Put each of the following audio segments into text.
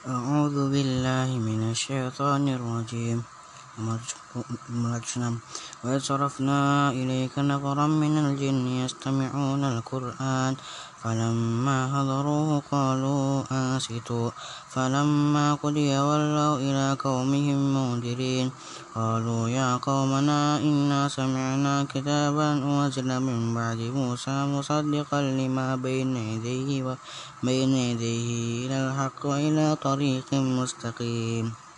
أعوذ بالله من الشيطان الرجيم. وإذ صرفنا إليك نفرا من الجن يستمعون القرآن. فلما حضروه قالوا أنصتوا فلما قضي ولوا إلى قومهم منذرين قالوا يا قومنا إنا سمعنا كتابا أنزل من بعد موسى مصدقا لما بين يديه بين يديه إلى الحق وإلى طريق مستقيم.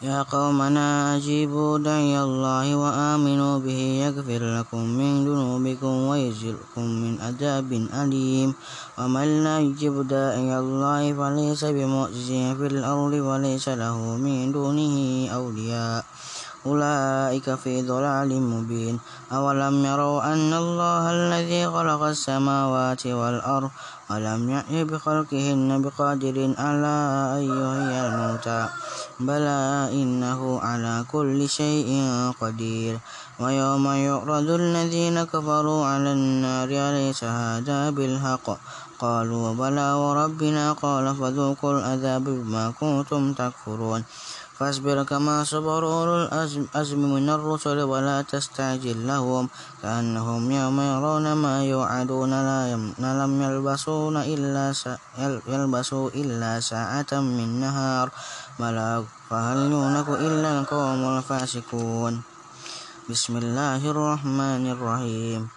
يا قومنا أجيبوا دعي الله وآمنوا به يغفر لكم من ذنوبكم ويجركم من عذاب أليم. ومن لا يجب داعي الله فليس بمعجز في الأرض وليس له من دونه أولياء. أولئك في ضلال مبين. أولم يروا أن الله الذي خلق السماوات والأرض ولم يأي بخلقهن بقادر على أن يحيي الموتى؟ بلى إنه على كل شيء قدير. ويوم يعرض الذين كفروا على النار أليس هذا بالحق؟ قالوا بلى وربنا قال فذوقوا العذاب بما كنتم تكفرون. فاصبر كما صبر أولو الأزم من الرسل ولا تستعجل لهم كأنهم يوم يرون ما يوعدون لا لم يلبسون إلا يلبسوا إلا ساعة من نهار. بلاغ فهل يونك إلا القوم الفاسقون. بسم الله الرحمن الرحيم.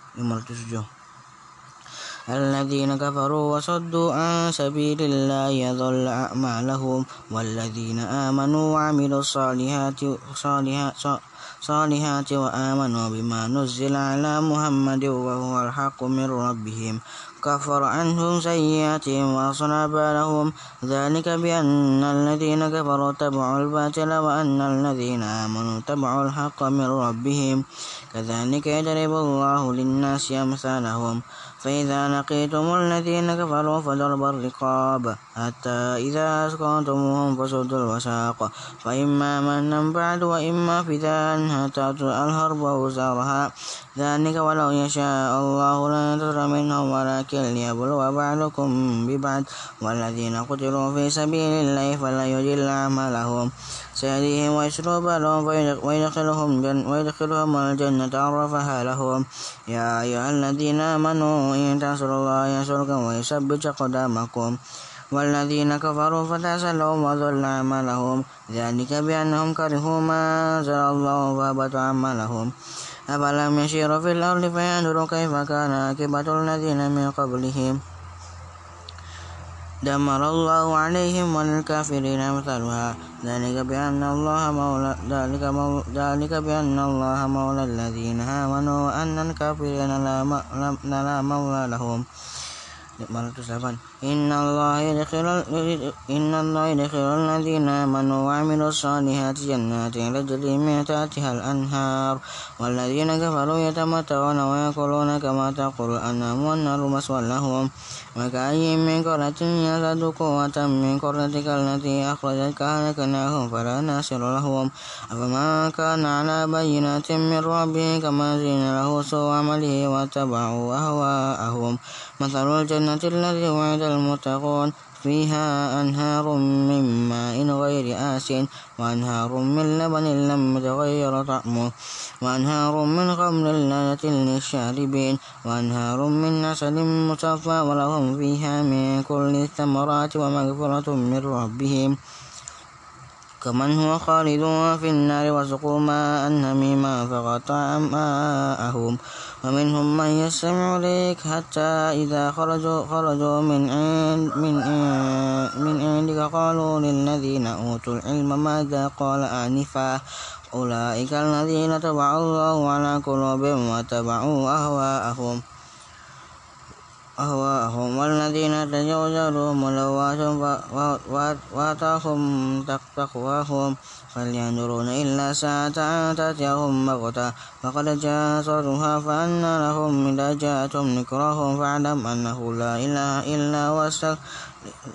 الذين كفروا وصدوا عن سبيل الله يضل أعمالهم والذين آمنوا وعملوا الصالحات صالحات صالحات وآمنوا بما نزل على محمد وهو الحق من ربهم كفر عنهم سيئاتهم وأصلح بالهم ذلك بأن الذين كفروا تبعوا الباطل وأن الذين آمنوا تبعوا الحق من ربهم كذلك يضرب الله للناس أمثالهم فإذا لقيتم الذين كفروا فضرب الرقاب حتى إذا أسقطتموهم فسدوا الوساق فإما منا بعد وإما فداء حتى الحرب وزارها. ذلك ولو يشاء الله لنتصر منهم ولكن ليبلو بعضكم ببعض. والذين قتلوا في سبيل الله فلا يجل أعمالهم سيهديهم ويسلب لهم ويدخلهم, جن ويدخلهم الجنة عرفها لهم. يا أيها الذين آمنوا إن تنصروا الله ينصركم ويثبت أقدامكم والذين كفروا فتعسى لهم وضل أعمالهم. ذلك بأنهم كرهوا ما أنزل الله فهبط أعمالهم. أفلم يسيروا في الأرض فينظروا كيف كان عاقبة الذين من قبلهم؟ دمر الله عليهم وللكافرين مثلها. ذلك بأن الله مولى ذلك, مولى ذلك بأن الله مولى الذين آمنوا وأن الكافرين لا مولى لهم. 508 إن الله يدخل إن الله يدخل الذين آمنوا وعملوا الصالحات جنات تجري من تحتها الأنهار والذين كفروا يتمتعون ويأكلون كما تأكل الأنعام والنار مسوى لهم وكأي من قرية يزداد قوة من قريتك التي أخرجتك أهلكناهم فلا ناصر لهم أفما كان على بينات من ربه كما زين له سوء عمله واتبعوا أهواءهم مثل الجنة التي وعد المتقون. فيها أنهار من ماء غير آس وأنهار من لبن لم يتغير طعمه وأنهار من خمر لذة للشاربين وأنهار من عسل مصفى ولهم فيها من كل الثمرات ومغفرة من ربهم. كمن هو خالد في النار وسقوا ماء هميما فقطع ماءهم ومنهم من يستمع إليك حتى إذا خرجوا, خرجوا من, عند من, من عندك قالوا للذين أوتوا العلم ماذا قال آنفا؟ أولئك الذين تبع الله على قلوبهم واتبعوا أهواءهم. أهواءهم والذين تجاوزوا ملوات واتاهم تقواهم. فلينظرون إلا ساعة تأتيهم بغتة. فقد جاء صرها فأنى لهم إذا جاءتهم نكرهم فاعلم أنه لا إله إلا هو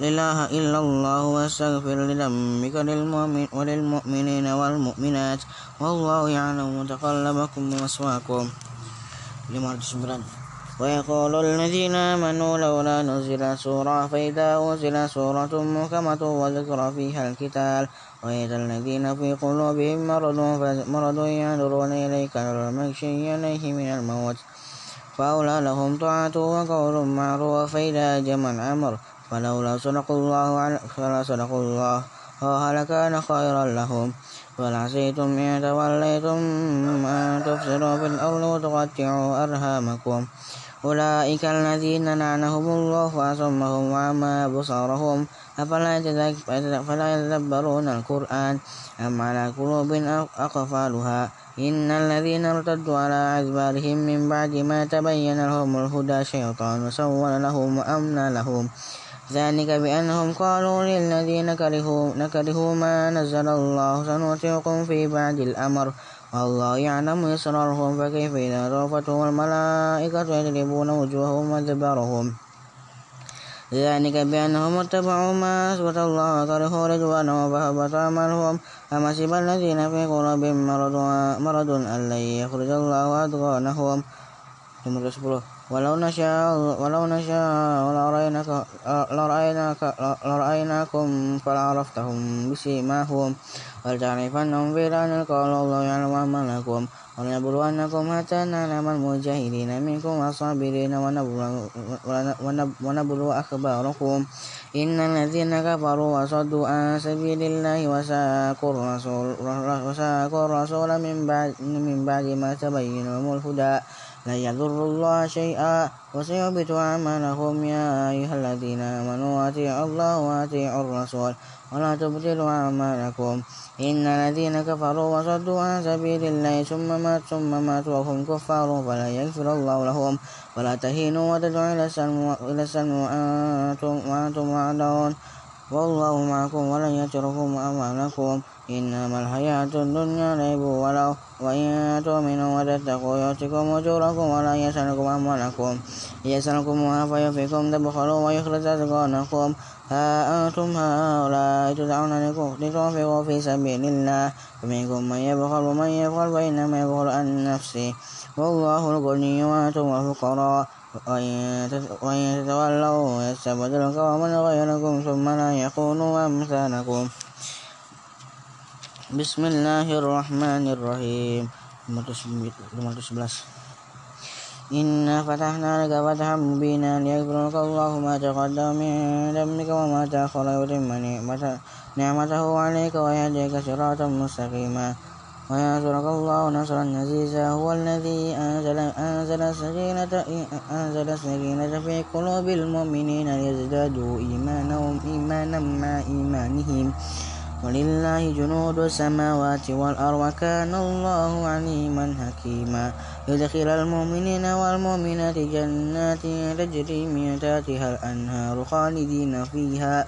إله إلا الله واستغفر لذنبك للمؤمن وللمؤمنين والمؤمنات. والله يعلم متقلبكم ومثواكم 509 ويقول الذين آمنوا لولا نزل سورة فإذا أنزل سورة محكمة وذكر فيها القتال. وإذا الذين في قلوبهم مرض مرض ينظرون إليك نظر المغشي عليه من الموت. فأولى لهم طاعة وقول معروف فإذا جمع الأمر. فلولا صدق الله فلا صدق الله. لكان خيرا لهم. بل عسيتم إن توليتم أن تفسدوا في الأرض وتقطعوا أرهامكم أولئك الذين لعنهم الله فأصمهم وعمى أبصارهم. أفلا يتدبرون القرآن أم على قلوب أقفالها؟ إن الذين ارتدوا على أدبارهم من بعد ما تبين لهم الهدى شيطان سول لهم وأمنى لهم. ذلك بأنهم قالوا للذين كرهوا, نكرهوا ما نزل الله سنوتيكم في بعد الأمر. والله يعلم إسرارهم فكيف إذا توفتهم الملائكة يضربون وجوههم وأدبارهم. ذلك بأنهم اتبعوا ما أثبت الله وكرهوا رضوانه فهبط أعمالهم. أم حسب الذين في قلوبهم مرض, مرض أن لن يخرج الله أدغانهم ولو نشاء ولو نشاء لرأيناك لرأيناك لرأيناكم فلعرفتهم بسيماهم. ولتعرفنهم في لعن القول الله يعلم أعمالكم ولنبلونكم حتى نعلم المجاهدين منكم والصابرين ونبلو أخباركم. إن الذين كفروا وصدوا عن سبيل الله وساقوا الرسول, وساقوا الرسول من بعد, من بعد ما تبين لهم الهدى. لا يضر الله شيئا وسيحبط أعمالهم. يا أيها الذين آمنوا أطيعوا الله وأطيعوا الرسول ولا تبطلوا أعمالكم. إن الذين كفروا وصدوا عن سبيل الله ثم مات ثم ماتوا وهم كفار فلا يغفر الله لهم. ولا تهينوا وتدعوا إلى السلم وأنتم وأنتم وعدون والله معكم ولن يتركم أعمالكم إنما الحياة الدنيا لعب ولو وإن تؤمنوا وتتقوا يؤتكم أجوركم ولا يسألكم أموالكم يسألكمها فيوفيكم تبخلوا ويخرج أذقانكم ها أنتم هؤلاء تدعون لتنفقوا في سبيل الله. فمنكم من يبخل ومن يبخل فإنما يبخل عن نفسه. والله الغني وأنتم الفقراء. وإن تتولوا يستبدل قوما غيركم ثم لا يكونوا أمثالكم. بسم الله الرحمن الرحيم. إنا فتحنا لك فتحا مبينا. ليكبر لك الله ما تقدم من دمك وما تأخر ويتم نعمته عليك ويهديك صراطا مستقيما. وينصرك الله نصرا عزيزا هو الذي أنزل أنزل السكينة أنزل السكينة في قلوب المؤمنين ليزدادوا إيمانا إيمانا مع إيمانهم. ولله جنود السماوات والأرض وكان الله عليما حكيما. يدخل المؤمنين والمؤمنات جنات تجري من تحتها الأنهار خالدين فيها.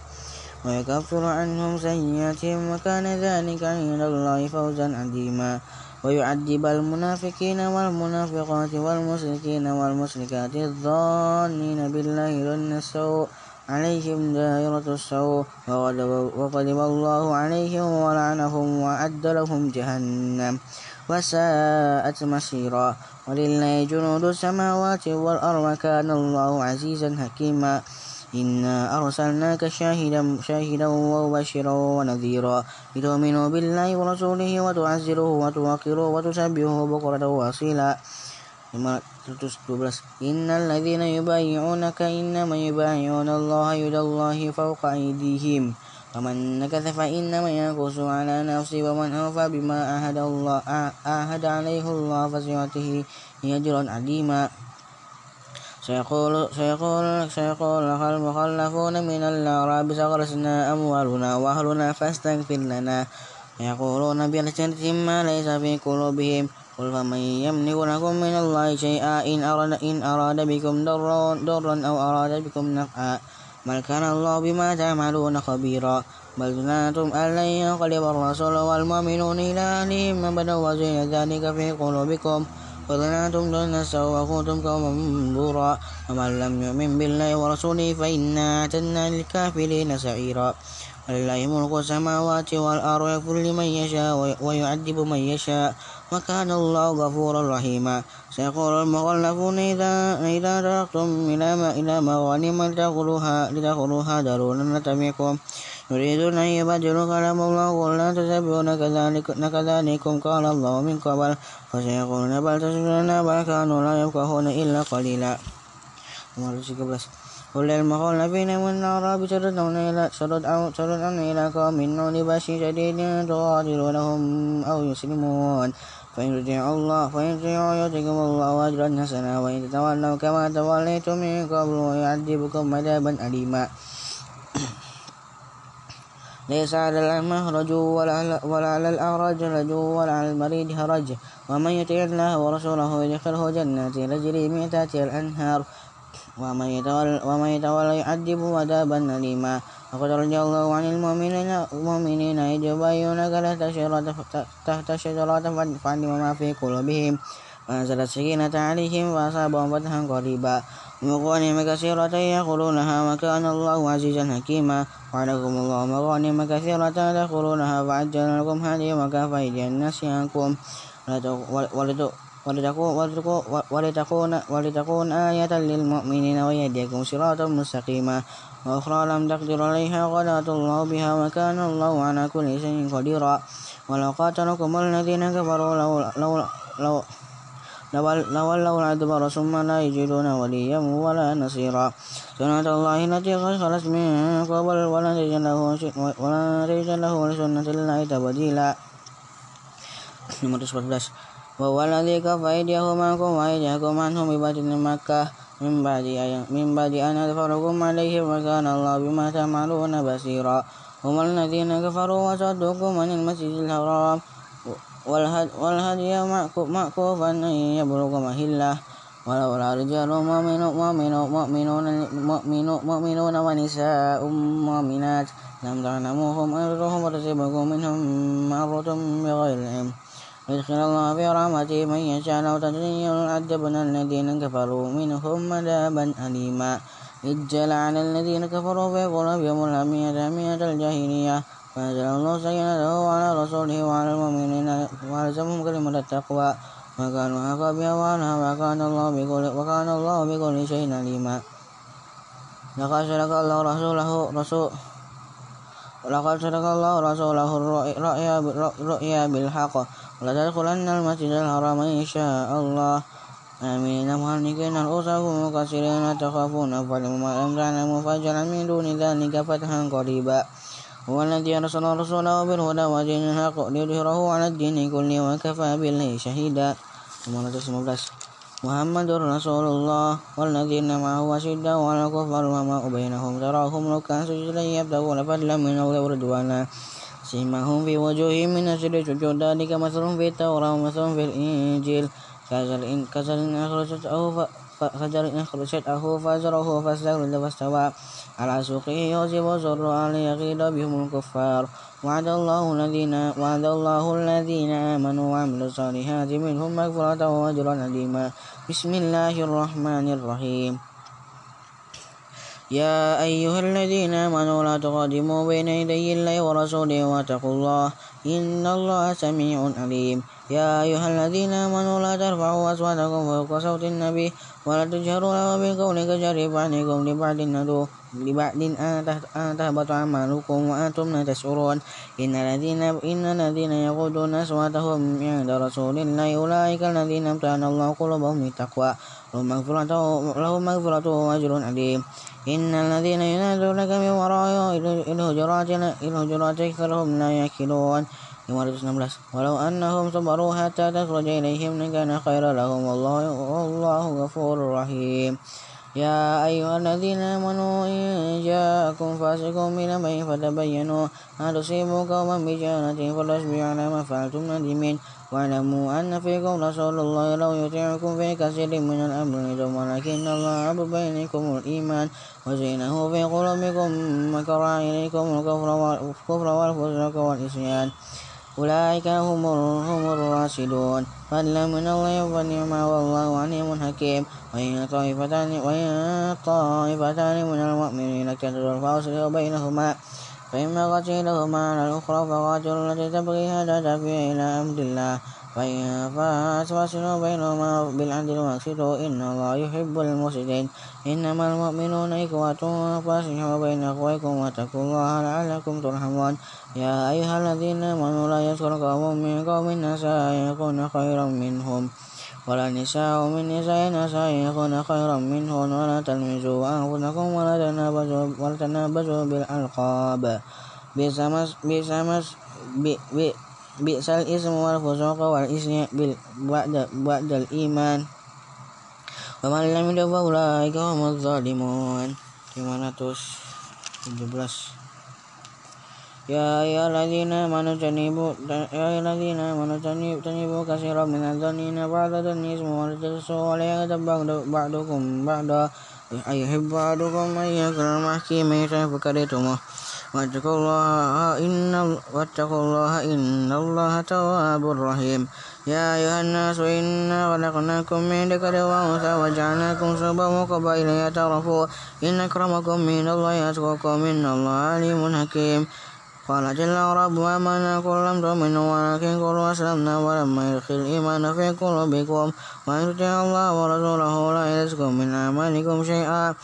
ويكفر عنهم سيئاتهم وكان ذلك عند الله فوزا عظيما. ويعذب المنافقين والمنافقات والمشركين والمشركات الظانين بالله ظن السوء عليهم دائرة السوء. وغضب الله عليهم ولعنهم وأعد لهم جهنم وساءت مصيرا. ولله جنود السماوات والأرض كان الله عزيزا حكيما. إنا أرسلناك شاهدا شاهدا ومبشرا ونذيرا لتؤمنوا بالله ورسوله وتعزروه وتوقروه وتسبحوه بكرة وأصيلا. 512 إن الذين يبايعونك إنما يبايعون الله يد الله فوق أيديهم. ومن نكث فإنما ينكث على نفسه ومن أوفى بما عاهد الله عاهد عليه الله فسيؤته أجرا عظيما سيقول سيقول سيقول المخلفون من الأعراب سغرسنا أموالنا وأهلنا فاستغفر لنا. يقولون بألسنتهم ما ليس في قلوبهم. قل فمن يملك لكم من الله شيئا إن أراد, إن أراد بكم ضرا, ضرا أو أراد بكم نفعا. بل كان الله بما تعملون خبيرا. بل ظننتم أن لن ينقلب الرسول والمؤمنون إلى أهلهم أبدا وزين ذلك في قلوبكم. وظننتم السوء وكنتم قوما بورا ومن لم يؤمن بالله ورسوله فإنا أعتدنا للكافرين سعيرا ولله ملك السماوات والأرض يغفر لمن يشاء ويعذب من يشاء وكان الله غفورا رحيما سيقول المخلفون إذا إذا تركتم إلى ما إلى مغانم لتأخذوها لتأخذوها ذرونا نتبعكم يريدون أن يبدلوا كلام الله قل لا تتبعون كذلك كذلكم قال الله من قبل فسيقولون بل تسجدون بل كانوا لا يفقهون إلا قليلا. قل للمخلفين من الأعراب تدعون إلى تدعون إلى قوم نون بأس شديد تقاتلونهم أو يسلمون. فإن تطيعوا الله فإن تطيعوا يؤتكم الله أجرا حسنا. وإن تتولوا كما توليتم من قبل ويعذبكم عذابا أليما. ليس على الأعمى حرج ولا على الأعرج حرج ولا على المريض حرج ومن يطع الله ورسوله يدخله جنات تجري من تحتها الأنهار. ومن يتولى ومن يتولى يعذبه عذابا أليما. وقد رضي الله عن المؤمنين المؤمنين إذ يبايعونك تحت الشجرة فعلم ما في قلوبهم. وأنزل السكينة عليهم وأصابهم فتحا قريبا. ومغانم كثيرة يأخذونها وكان الله عزيزا حكيما. وعدكم الله مغانم كثيرة تدخلونها فعجل لكم هذه وكفى الناس عنكم. ولتكون, ولتكون آية للمؤمنين ويهديكم صراطا مستقيما. وأخرى لم تقدر عليها قد الله بها وكان الله على كل شيء قديرا. ولو قاتلكم الذين كفروا لو, لو, لو لولوا الأدبر ثم لا يجدون وليا ولا نصيرا. سنة الله التي قد خلت من قبل ولن تجد له ولن تجد له لسنة الله تبديلا. وهو الذي كف أيديهم عنكم وأيديكم عنهم بباطن مكة من بعد من بعد أن أظفركم عليهم وكان الله بما تعملون بصيرا هم الذين كفروا وصدوكم عن المسجد الحرام والهدي معكوفا أن يبلغ مهله ولولا رجال مؤمنون مؤمنون ونساء مؤمنات لم تعلموهم تدعوهم وتصيبكم منهم مرة بغير علم يدخل الله في رحمته من يشاء لو تدري يعذبنا الذين كفروا منهم عذابا أليما. إذ جل على الذين كفروا في قلوبهم الأمية أمية الجاهلية. فأنزل الله سكينته على رسوله وعلى المؤمنين وألزمهم كلمة التقوى. وكانوا أحق بها وعنها وكان الله بكل وكان الله بكل شيء عليما. لقد صدق الله رسوله رسول لقد صدق الله رسوله الرؤيا بالحق. لتدخلن المسجد الحرام إن شاء الله. آمين. مهلكين رؤوسكم مكسرين تخافون. فلم ما لم تعلموا فاجعل من دون ذلك فتحا قريبا. هو الذي أرسل رسوله بالهدى ودين الحق ليظهره على الدين كله وكفى بالله شهيدا. محمد رسول الله والذين معه أشداء على الكفار وما بينهم. تراهم ركعا سجدا يبتغون فضلا من الله ورضوانا سيماهم في وجوههم من أجل سجود ذلك مثل في التوراة ومثل في الإنجيل. كزل إن أخرجته فجر إن أخرجته فزره فاستغل فاستوى على سوقه يوجب زرعا ليغيظ بهم الكفار. وعد الله الذين وعد الله الذين آمنوا وعملوا الصالحات منهم مغفرة وأجرا عظيما. بسم الله الرحمن الرحيم. يا أيها الذين آمنوا لا تقدموا بين يدي الله ورسوله واتقوا الله إن الله سميع عليم. يا أيها الذين آمنوا لا ترفعوا أصواتكم فوق صوت النبي ولا تجهروا له بالقول كجهر بعضكم لبعض ندو لبعض أن تهبط أعمالكم وأنتم لا تشعرون. إن الذين إن الذين يغضون أصواتهم عند رسول الله أولئك الذين امتحن الله قلوبهم للتقوى. لهم مغفرة وأجر عليم إن الذين ينادونك من وراء الهجرات الهجرات أكثرهم لا يأكلون 516 ولو أنهم صبروا حتى تخرج إليهم لكان خيرا لهم. والله والله غفور رحيم. يا أيها الذين آمنوا إن جاءكم فاسق بنبأ فتبينوا أن تصيبوا قوما بجهالة فتصبحوا على ما فعلتم نادمين. واعلموا أن فيكم رسول الله لو يطيعكم في كثير من الأمر. ولكن الله عب بينكم الإيمان. وزينه في قلوبكم وكره إليكم الكفر والفسوق والعصيان. أولئك هم هم الراشدون. فضلا من الله ونعما والله عليم حكيم. وإن طائفتان وإن طائفتان من المؤمنين اقتتلوا فأصلحوا بينهما فإما قتلهما على الأخرى فقاتلوا التي تبغي هذا إلى أمر الله. فإن فاصلوا بينهما بالعدل واقسطوا إن الله يحب المفسدين إنما المؤمنون إخوة فاصلحوا بين أخويكم واتقوا الله لعلكم ترحمون يا أيها الذين آمنوا لا يذكر قوم من قوم عسى يكون خيرا منهم ولا نساء من نساء عسى يكون خيرا منهن ولا تلمزوا أنفسكم ولا تنابزوا ولا تنابزوا بالألقاب بئس الاسم والفسوق والإسم بعد بعد الإيمان ومن لم يتب فأولئك هم الظالمون 517 يا أيها الذين آمنوا اجتنبوا يا أيها الذين آمنوا اجتنبوا كثيرا من الظن إن بعض الظن إثم ولا تجسسوا ولا يغتب بعضكم بعضا أيحب أحدكم أن يأكل المحكي ميتا فكرهتموه واتقوا الله إن واتقوا الله إن الله تواب رحيم. يا أيها الناس إنا خلقناكم من ذكر وأنثى وجعلناكم شعوبا وقبائل لتعارفوا إن أكرمكم من الله أتقاكم إن الله عليم حكيم. قال جل رب آمنا قل لم تؤمنوا ولكن قلوا أسلمنا ولما يدخل الإيمان في قلوبكم. وإن تطيعوا الله ورسوله لا يلزكم من أعمالكم شيئا.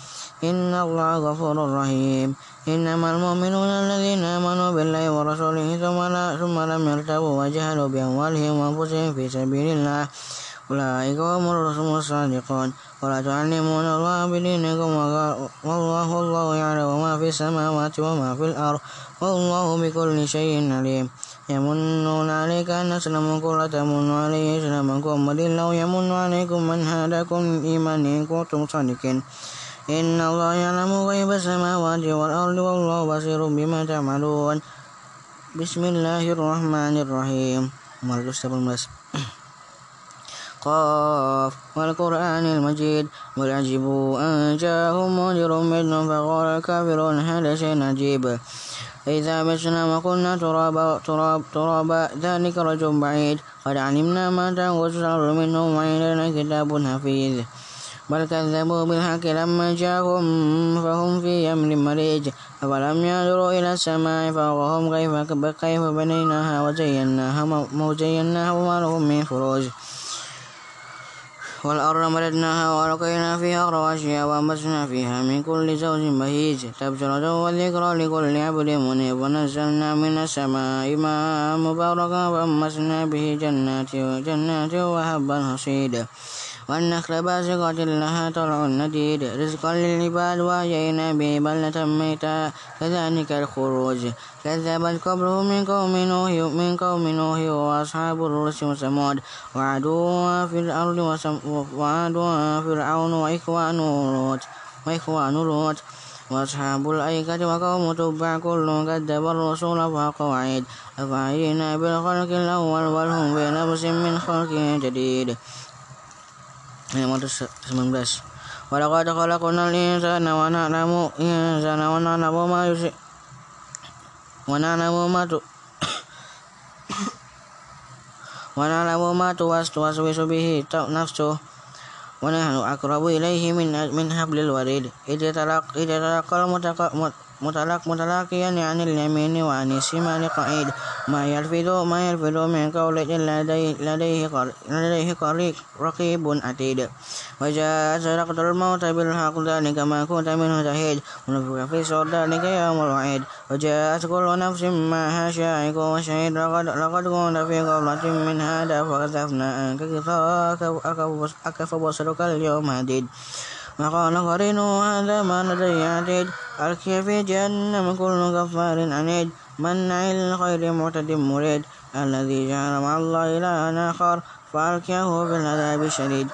إن الله غفور رحيم. إنما المؤمنون الذين آمنوا بالله ورسوله ثم, لا ثم لم يرتبوا وجهلوا بأموالهم وأنفسهم في سبيل الله. أولئك هم الرسل الصادقون. ولا تعلمون الله بدينكم والله الله يعلم ما في السماوات وما في الأرض. والله بكل شيء عليم. يمنون عليك أن أسلموا قل تمنوا عليه إسلامكم. بل الله يمن عليكم من هداكم الإيمان إن كنتم صادقين. إن الله يعلم غيب السماوات والأرض والله بصير بما تعملون. بسم الله الرحمن الرحيم. قاف والقرآن المجيد. بل عجبوا أن جاءهم منذر منهم فقال الكافرون هذا شيء عجيب إذا متنا وكنا ترابا تراب ترابا ذلك رجل بعيد. قد علمنا ما تنقص الأرض منهم كتاب حفيظ. بل كذبوا بالحق لما جاءهم فهم في أمر مريج أفلم ينظروا إلى السماء فوقهم كيف كيف بنيناها وزيناها وزيناها وما لهم من فروج والأرض مددناها وألقينا فيها رواسي وأنبتنا فيها من كل زوج بهيج تبصرة وذكرى لكل عبد منيب ونزلنا من السماء ماء مباركا فأنبتنا به جنات وجنات وهبا حصيدا والنخل باسقات لها طلع نديد رزقا للعباد وأحيينا به بلدة ميتا كذلك الخروج كذبت قبلهم من قوم نوح من قوم نوح وأصحاب الرس وثمود وعدوا في الأرض وعدوا فرعون وإخوان لوط وإخوان لوط وأصحاب الأيكة وقوم تبع كل كذب الرسول فحق وعيد أفعينا بالخلق الأول بل هم بنفس من خلق جديد 19 ولقد خلقنا الإنسان ونعلم الإنسان ونعلم ما يشرك ونعلم ما ونعلم ما توسوس به نفسه ونحن أقرب إليه من من حبل الوريد إذ تلقى متلق متلاقيا عن اليمين وعن الشمال قعيد. ما يلفظ ما يلفظ من قول إلا لديه لديه قريب رقيب عتيد. وجاء سرقت الموت بالحق ذلك ما كنت منه تهيد ونفخ في صور ذلك يوم الوعيد. وجاءت كل نفس معها شاعق وشهيد. لقد لقد كنت في قبلة من هذا فكشفنا عنك غطاءك فبصرك اليوم هديد وقال قرينه هذا ما لدي عتيد ألقي في جهنم كل كفار عنيد. منع الخير معتد مريد. الذي جعل مع الله إلها آخر. فألقيه في العذاب الشديد.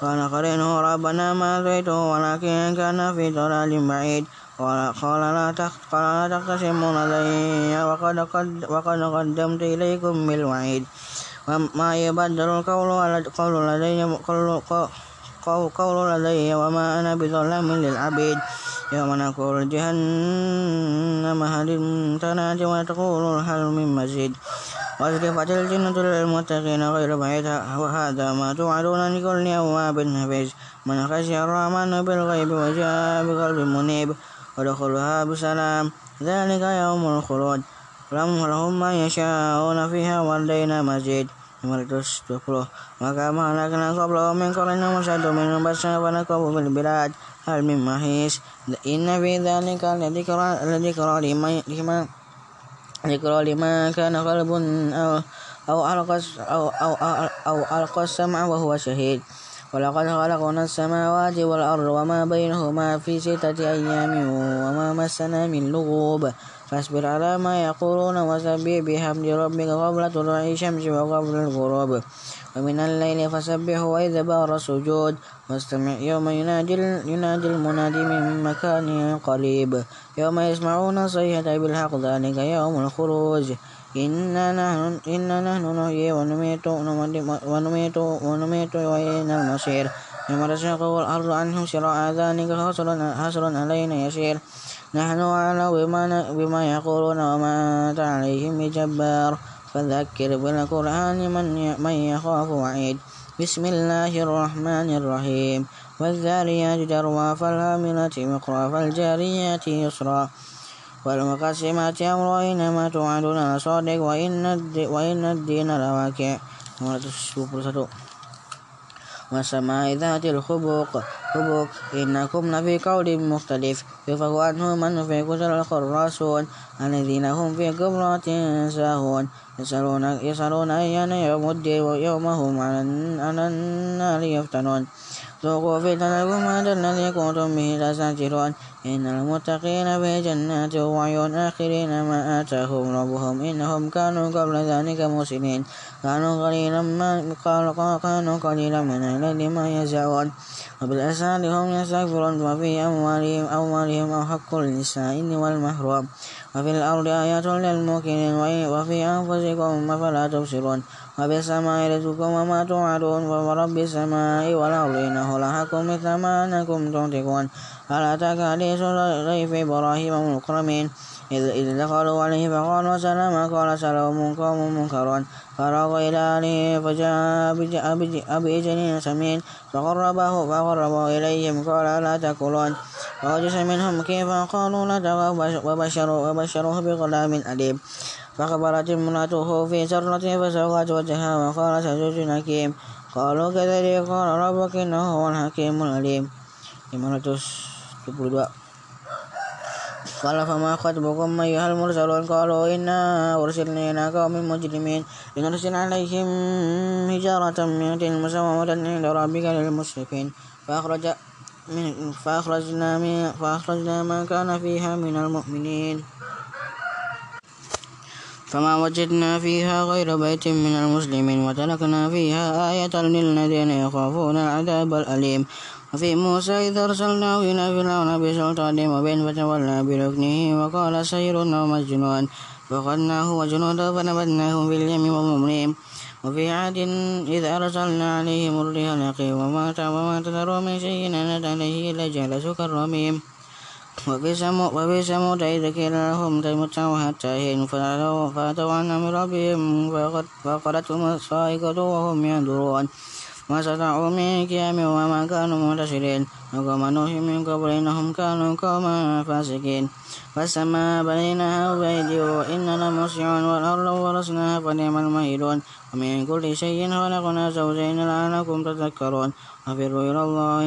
قال قرينه ربنا ما أتيته ولكن كان في ضلال بعيد. قال لا قال لا لدي وقد قد وقد قدمت إليكم بالوعيد. وما يبدل القول قول لدي قول قول لدي وما أنا بظلام للعبيد. يوم نقول جهنم هل امتنعت وتقول هل من مزيد. وأزلفت الجنة للمتقين غير بعيد. وهذا ما توعدون لكل أواب حفيظ. من خشي الرحمن بالغيب وجاء بقلب منيب. ودخلها بسلام. ذلك يوم الخلود. لهم ما يشاءون فيها ولدينا مزيد. 520 Maka ahlakna qablahum min qarnin musyaddu minhum basya wa nakabu fil bilad hal min mahis. Inna fi dhalika لذكرى لمن ذكرى لمن كان قلب أو أو ألقى أو أو أو ألقى السمع وهو شهيد ولقد خلقنا السماوات والأرض وما بينهما في ستة أيام وما مسنا من لغوب فاصبر على ما يقولون وسبح بحمد ربك قبل طلوع الشمس وقبل الغروب. ومن الليل فسبح وإذا بار السجود. واستمع يوم ينادي, ينادي المنادي من مكان قريب. يوم يسمعون صيحة بالحق ذلك يوم الخروج. إنا نحن, إنا نحن نحيي ونميت ونميت ونميت وإلينا المصير. يوم تشقق الأرض عنهم شراء ذلك حصر علينا يسير. نحن أعلم بما, يقولون وما أنت عليهم بجبار. فذكر بالقرآن من, من يخاف وعيد. بسم الله الرحمن الرحيم. والذاريات ذروا فالهاملة مقرا فالجاريات يسرا. والمقسمات أمرا إنما توعدون لصادق وإن الدين لواقع. والسماء ذات الخبوق. خبوق إنكم لفي قول مختلف. يفق عنه من في كتل الخراسون. الذين هم في قبرات ساهون. يسألون, يسألون أيان يوم الدين ويومهم على النار يفتنون. ذوقوا فتنكم هذا الذي كنتم به تستكبرون إن المتقين في جنات وعيون آخرين ما آتاهم ربهم إنهم كانوا قبل ذلك مسلمين كانوا قليلا ما كانوا قليلا من الليل ما يزعون وبالأسال هم يستغفرون وفي أموالهم أموالهم حق للسائل والمحروم وفي الأرض آيات للموقنين وفي أنفسكم أفلا تبصرون وبالسماء رزقكم وما توعدون ورب السماء والأرض إنه لحق مثل ما أنكم تنطقون هل أتاك حديث ضيف إبراهيم المكرمين إذ دخلوا عليه فقالوا سلاما قال سلام قوم منكرون فراغ إلى أهله فجاء بإجل سمين فقربه فقربه إليهم قال لا تأكلون فوجس منهم كيف قالوا لا وبشروه بغلام أليم فخبرت امرأته في سرة فسوقت وجهها وقالت زوج حكيم. قالوا كذلك قال ربك إنه هو الحكيم العليم. 522 قال فما خطبكم أيها المرسلون؟ قالوا إنا أرسلنا إلى قوم مجرمين لنرسل عليهم حجارة من طين مسومة عند ربك للمسرفين فأخرج من فأخرجنا, من فأخرجنا من كان فيها من المؤمنين. فما وجدنا فيها غير بيت من المسلمين وتركنا فيها آية للذين يخافون العذاب الأليم. وفي موسى إذ أرسلناه إلى فرعون بسلطان مبين فتولى بركنه وقال سير أو مجنون فأخذناه وجنوده فنبذناهم في اليم وهم وفي عاد إذ أرسلنا عليهم الريح وما وما تذر من شيء أتت عليه إلا جعل كالرميم قيل لهم تمتعوا حتى حين فأتوا عن أمر ربهم فأخذتهم الصاعقة وهم ينظرون ما استطاعوا من قيام وما كانوا منتصرين وقوم نوح من قبل إنهم كانوا قوما فاسقين. والسماء بنيناها بأيدي وإننا لموسعون والأرض ورثناها فنعم المهيدون ومن كل شيء خلقنا زوجين لعلكم تذكرون. وفروا إلى الله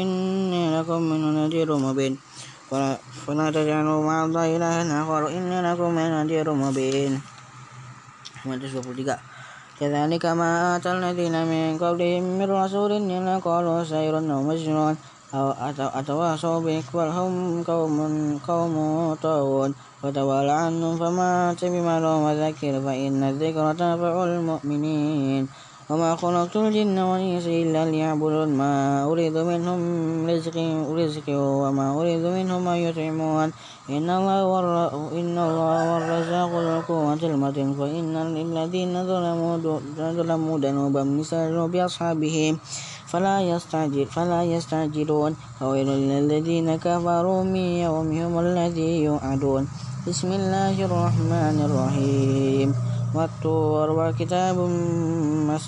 إني لكم من نذير مبين. فلا تجعلوا مع الله إلها آخر إني لكم من نذير مبين. 123 كذلك ما آتى الذين من قبلهم من رسول إلا قالوا سير أو مجنون. أو أتواصوا به بل هم قوم قوم طاغون فتولى عنهم فما أنت بمعلوم وذكر فإن الذكر تنفع المؤمنين وما خلقت الجن والإنس إلا ليعبدون ما أريد منهم رزق رزق وما أريد منهم أن يطعمون. إن الله إن الله هو الرزاق ذو القوة المتين. فإن للذين ظلموا ظلموا ذنوبا مثل بأصحابهم. فلا يستعجل فلا يستعجلون. فويل للذين كفروا من يومهم الذي يوعدون. بسم الله الرحمن الرحيم. والطور وكتاب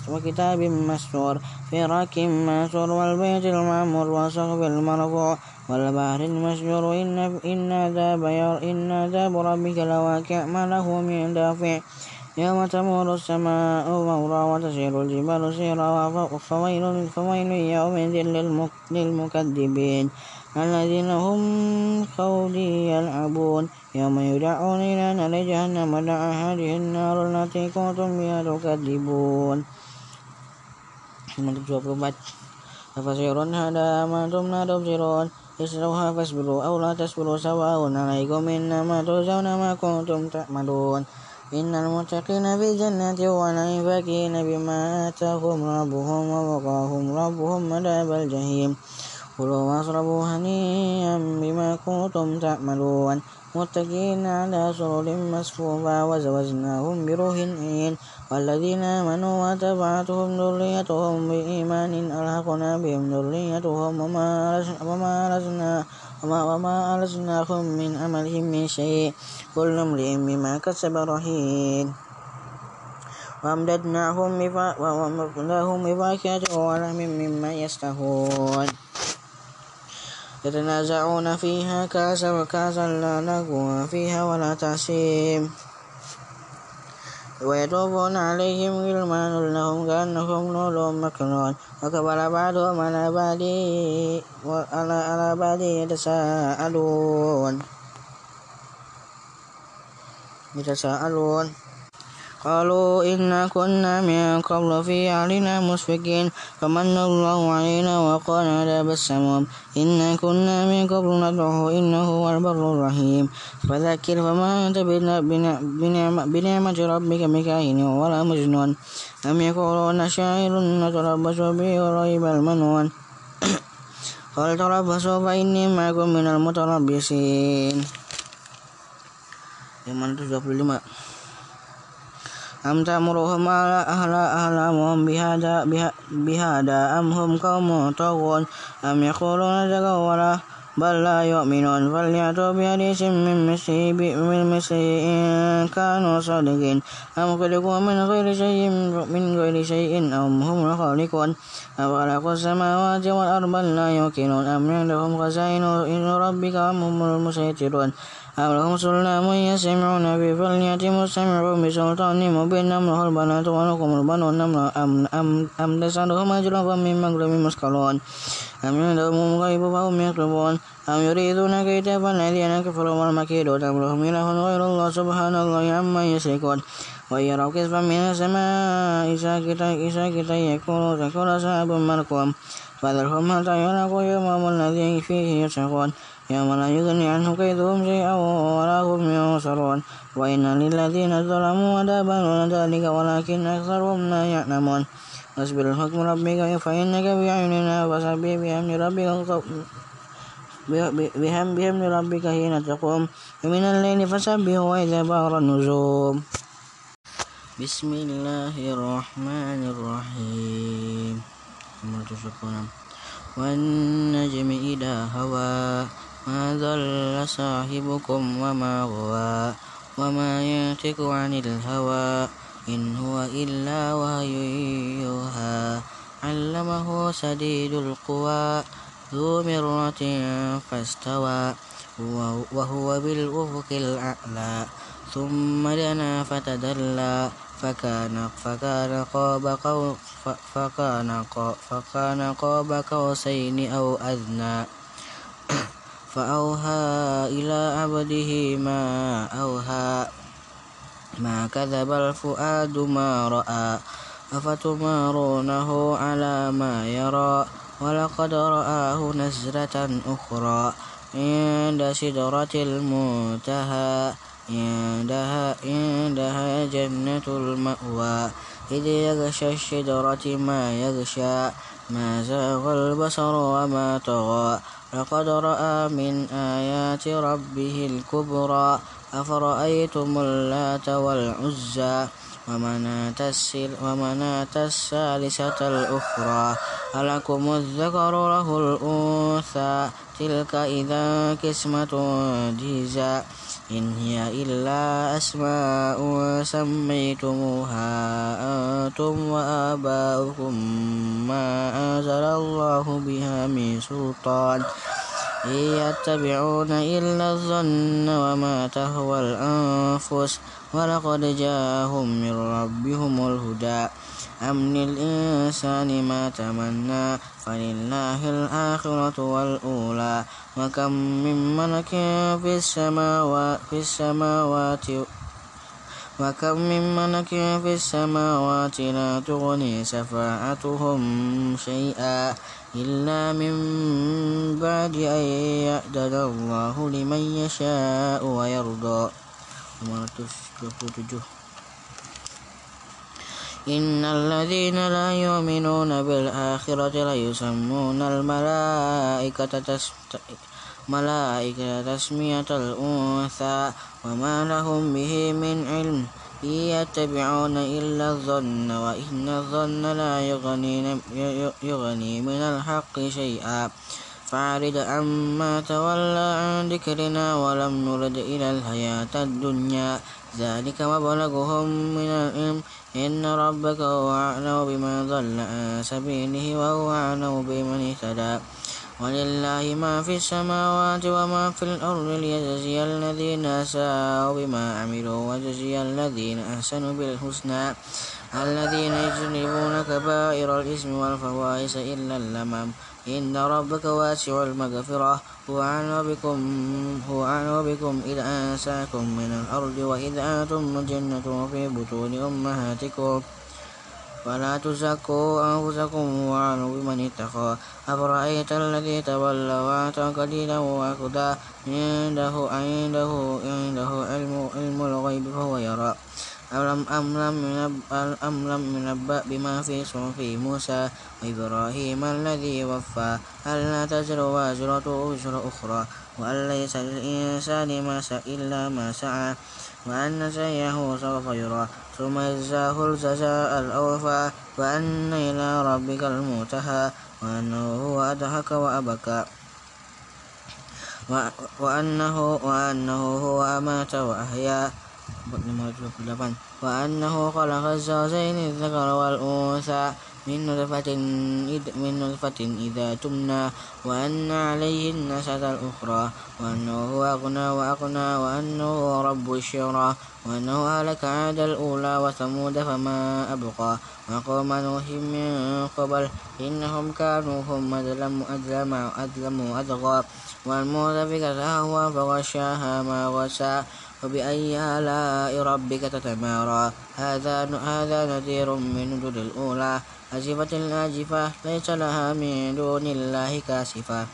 وكتاب مسطور في رك منشور والبيت المعمور وسقف المرفوع والبحر المسجور إن إن عذاب إن عذاب ربك لواقع ما له من دافع. يوم تمور السماء مورا وتسير الجبال سيرا فويل فويل يومئذ للمكذبين. الذين هم خولي يلعبون. يوم يدعون إلى نار جهنم دعا هذه النار التي كنتم بها تكذبون. تفسير هذا ما أنتم لا تبصرون. اصلوها فاصبروا أو لا تصبروا. سواء عليكم إنما تجزون ما كنتم تعملون. إن المتقين في جنات ونعيم فاكهين بما آتاهم ربهم ووقاهم ربهم عذاب الجحيم. كلوا واشربوا هنيئا بما كنتم تعملون. متكئين على سرر مصفوفة وزوجناهم بروح عين. والذين آمنوا وتبعتهم ذريتهم بإيمان ألحقنا بهم ذريتهم وما ألزنا وما ألزناهم من عملهم من شيء. كل امرئ بما كسب رهين. وأمددناهم بفاكهة ولحم مما يشتهون. يتنازعون فيها كاسا وكاسا لا لغو فيها ولا تأثيم ويطوفون عليهم غلمان لهم كأنهم لؤلؤ مكنون. وكبر بعضهم على بعض على بعض يتساءلون. يتساءلون. قالوا إنا كنا من قبل في أهلنا مسفكين فمن الله علينا وقال عذاب السموم إنا كنا من قبل ندعوه إنه هو البر الرحيم. فذكر فما أنت بنعمة ربك بكاهن ولا مجنون. أم يقولون شاعر نتربص به وريب المنون. قال تربصوا فإني معكم من المتربصين. yang mana 25 أم تأمرهم أهل أهلهم بهذا بهذا أم هم قوم طاغون أم يقولون تقوله بل لا يؤمنون فليأتوا بحديث من مثله من مثله إن كانوا صادقين أم خلقوا من غير شيء من غير شيء أم هم الخالقون أم خلقوا السماوات والأرض لا يوقنون أم عندهم خزائن ربك أم هم المسيطرون أم لهم سلام يسمعون به فليأت مستمع بسلطان مبين. أم له البنات ولكم البنون. أم, أم, أم, أم تسألهم أجرا فمن مغرم مثقلون أم عندهم الغيب فهم يكتبون أم يريدون كيدا فالذين كفروا والمكيدون أم لهم إله غير الله سبحان الله عما يشركون. وإن يروا كسفا من السماء ساكتا يكونوا تكون سحاب مركوم فذرهم حتى يلاقوا يومهم الذي فيه يشركون. يوم لا يغني عنه كيدهم شيئا ولا هم ينصرون. وإن للذين ظلموا عذابا ذلك ولكن أكثرهم لا يعلمون. واصبر الحكم ربك فإنك بأعيننا فسبح بحمد ربك بهم بحمد ربك حين تقوم. ومن الليل فسبح وإذا بار النجوم. بسم الله الرحمن الرحيم. والنجم إذا هوى. ما ضل صاحبكم وما غوى وما ينطق عن الهوى إن هو إلا وهي يوحى علمه سديد القوى ذو مرة فاستوى وهو بالأفق الأعلى ثم دنا فتدلى فكان فكان قاب فكان فكان قاب قوسين أو أدنى فأوهى إلى عبده ما أوهى ما كذب الفؤاد ما رأى أفتمارونه على ما يرى ولقد رآه نزلة أخرى عند سدرة المنتهى عندها, عندها جنة المأوى إذ يغشى الشجرة ما يغشى ما زاغ البصر وما طغى. لقد رأى من آيات ربه الكبرى أفرأيتم اللات والعزى ومناة, الثالثة الأخرى ألكم الذكر له الأنثى تلك إذا قسمة ضيزى إن هي إلا أسماء سميتموها أنتم وآباؤكم ما أنزل الله بها من سلطان. إن يتبعون إلا الظن وما تهوى الأنفس ولقد جاءهم من ربهم الهدى. أم للإنسان ما تمنى فلله الآخرة والأولى. وكم من ملك في السماوات, في السماوات وكم من ملك في السماوات لا تغني شفاعتهم شيئا. إلا من بعد أن يأذن الله لمن يشاء ويرضى. إن الذين لا يؤمنون بالآخرة ليسمون الملائكة ملائكة تسمية الأنثى وما لهم به من علم. إن يتبعون إلا الظن وإن الظن لا يغني, يغني من الحق شيئا. فأعرض عما تولى عن ذكرنا ولم نرد إلى الحياة الدنيا. ذلك مبلغهم من العلم. إن ربك هو أعلم بما ضل عن سبيله وهو أعلم بمن اهتدى. ولله ما في السماوات وما في الأرض ليجزي الذين أساءوا بما عملوا ويجزي الذين أحسنوا بالحسنى. الذين يجنبون كبائر الإثم والفواحش إلا اللمم. إن ربك واسع المغفرة. هو أعلم بكم هو أعلم بكم إذ أنساكم من الأرض وإذ أنتم مجنة في بطون أمهاتكم. فلا تزكوا أنفسكم وأعلم بمن اتقى. أفرأيت الذي تولى وأعطى قليلا وأخذ عنده عنده عنده علم علم الغيب فهو يرى. أم أم لم أم لم ينبأ بما في صحف موسى وإبراهيم الذي وفى. ألا تزر وازرة وزر أخرى؟ وأن ليس للإنسان ما إلا ما سعى وأن سعيه سوف يرى ثم يجزاه الجزاء الأوفى وأن إلى ربك المنتهى وأنه هو أضحك وأبكى. وأنه وأنه هو أمات وأحيا. وأنه خلق الزوجين الذكر والأنثى. من نطفة من نطفة إذا تمنى وأن عليه النشأة الأخرى وأنه هو أغنى وأقنى وأنه هو رب الشعرى وأنه أهلك عاد الأولى وثمود فما أبقى وقوم نوح من قبل إنهم كانوا هم أظلم أظلم أظلم وأطغى والمؤتفكة أهوى فغشاها ما غشى فبأي آلاء ربك تتمارى. هذا هذا نذير من نذر الأولى. أزفت الآزفة ليس لها من دون الله كاشفة.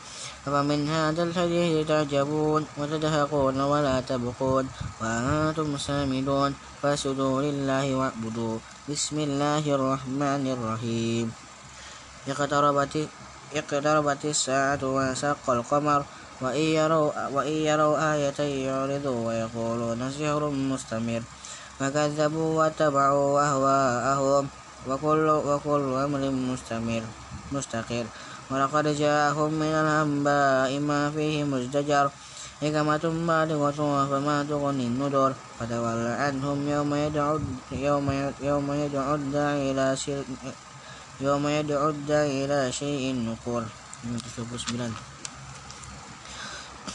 أفمن هذا الحديث تعجبون وتدهقون ولا تبقون وأنتم سامدون. فاسجدوا لله واعبدوا. بسم الله الرحمن الرحيم. اقتربت اقتربت الساعة وانشق القمر. وإن يروا, وإن يروا آية يعرضوا ويقولون سحر مستمر. فكذبوا واتبعوا أهواءهم وكل, وكل أمر مستمر مستقر. ولقد جاءهم من الأنباء ما فيه مزدجر حكمة بالغة فما تغني النذر. فتول عنهم يوم يدعو يوم يوم يدعو الداعي إلى يوم يدعو الداعي إلى شيء نكر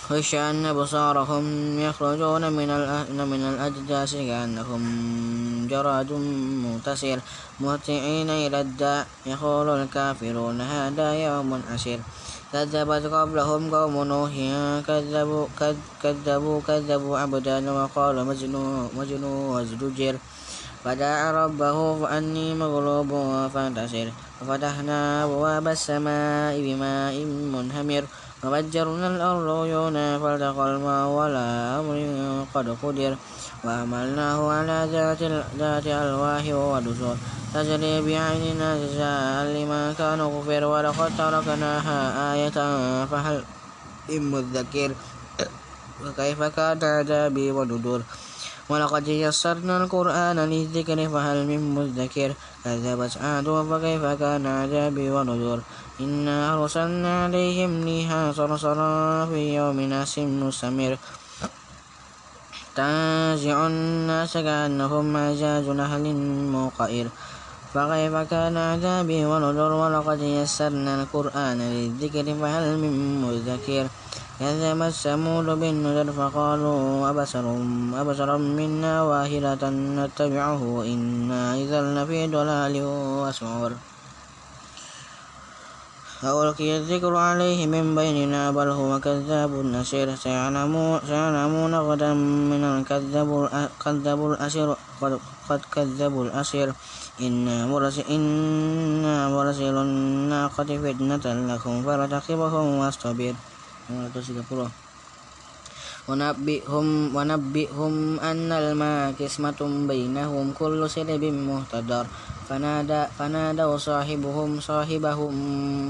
خشعن أبصارهم يخرجون من من الأجداث كأنهم جراد منتصر مهطعين إلى الداء. يقول الكافرون هذا يوم عسير كذبت قبلهم قوم نوح. كذبوا كذبوا كذبوا عبدنا وقال مجنون مجنون وازدجر. فدعا ربه فأني مغلوب فانتصر. ففتحنا أبواب السماء بماء منهمر. وفجرنا الأرض عيونا فالتقى الماء على أمر قد قدر وعملناه على ذات ذات ألواح ودسور. تجري بعيننا جزاء لمن كان كفر ولقد تركناها آية فهل من مذكر؟ وكيف كان عذابي ونذر ولقد يسرنا القرآن للذكر فهل من مذكر؟ كذبت عاد فكيف كان عذابي ونذر إنا أرسلنا عليهم ريحا صرصرا في يوم ناس مستمر. تنزع الناس كأنهم أعجاز نهل منقئر فكيف كان عذابي ونذر ولقد يسرنا القرآن للذكر فهل من مذكر؟ كذبت ثمود بالنذر فقالوا أبصر أبصر منا واهلة نتبعه وإنا إذا لفي ضلال وسعر. ألقي الذكر عليه من بيننا بل هو كذاب نسير سيعلمون غدا من الكذب الأسير. قد كذبوا الأسير. إنا مرسل, إنا مرسل الناقة فتنة لكم فارتقبهم واصطبر. ونبئهم, ونبئهم أن الماء قسمة بينهم كل سلب مهتدر فنادى فنادوا صاحبهم صاحبهم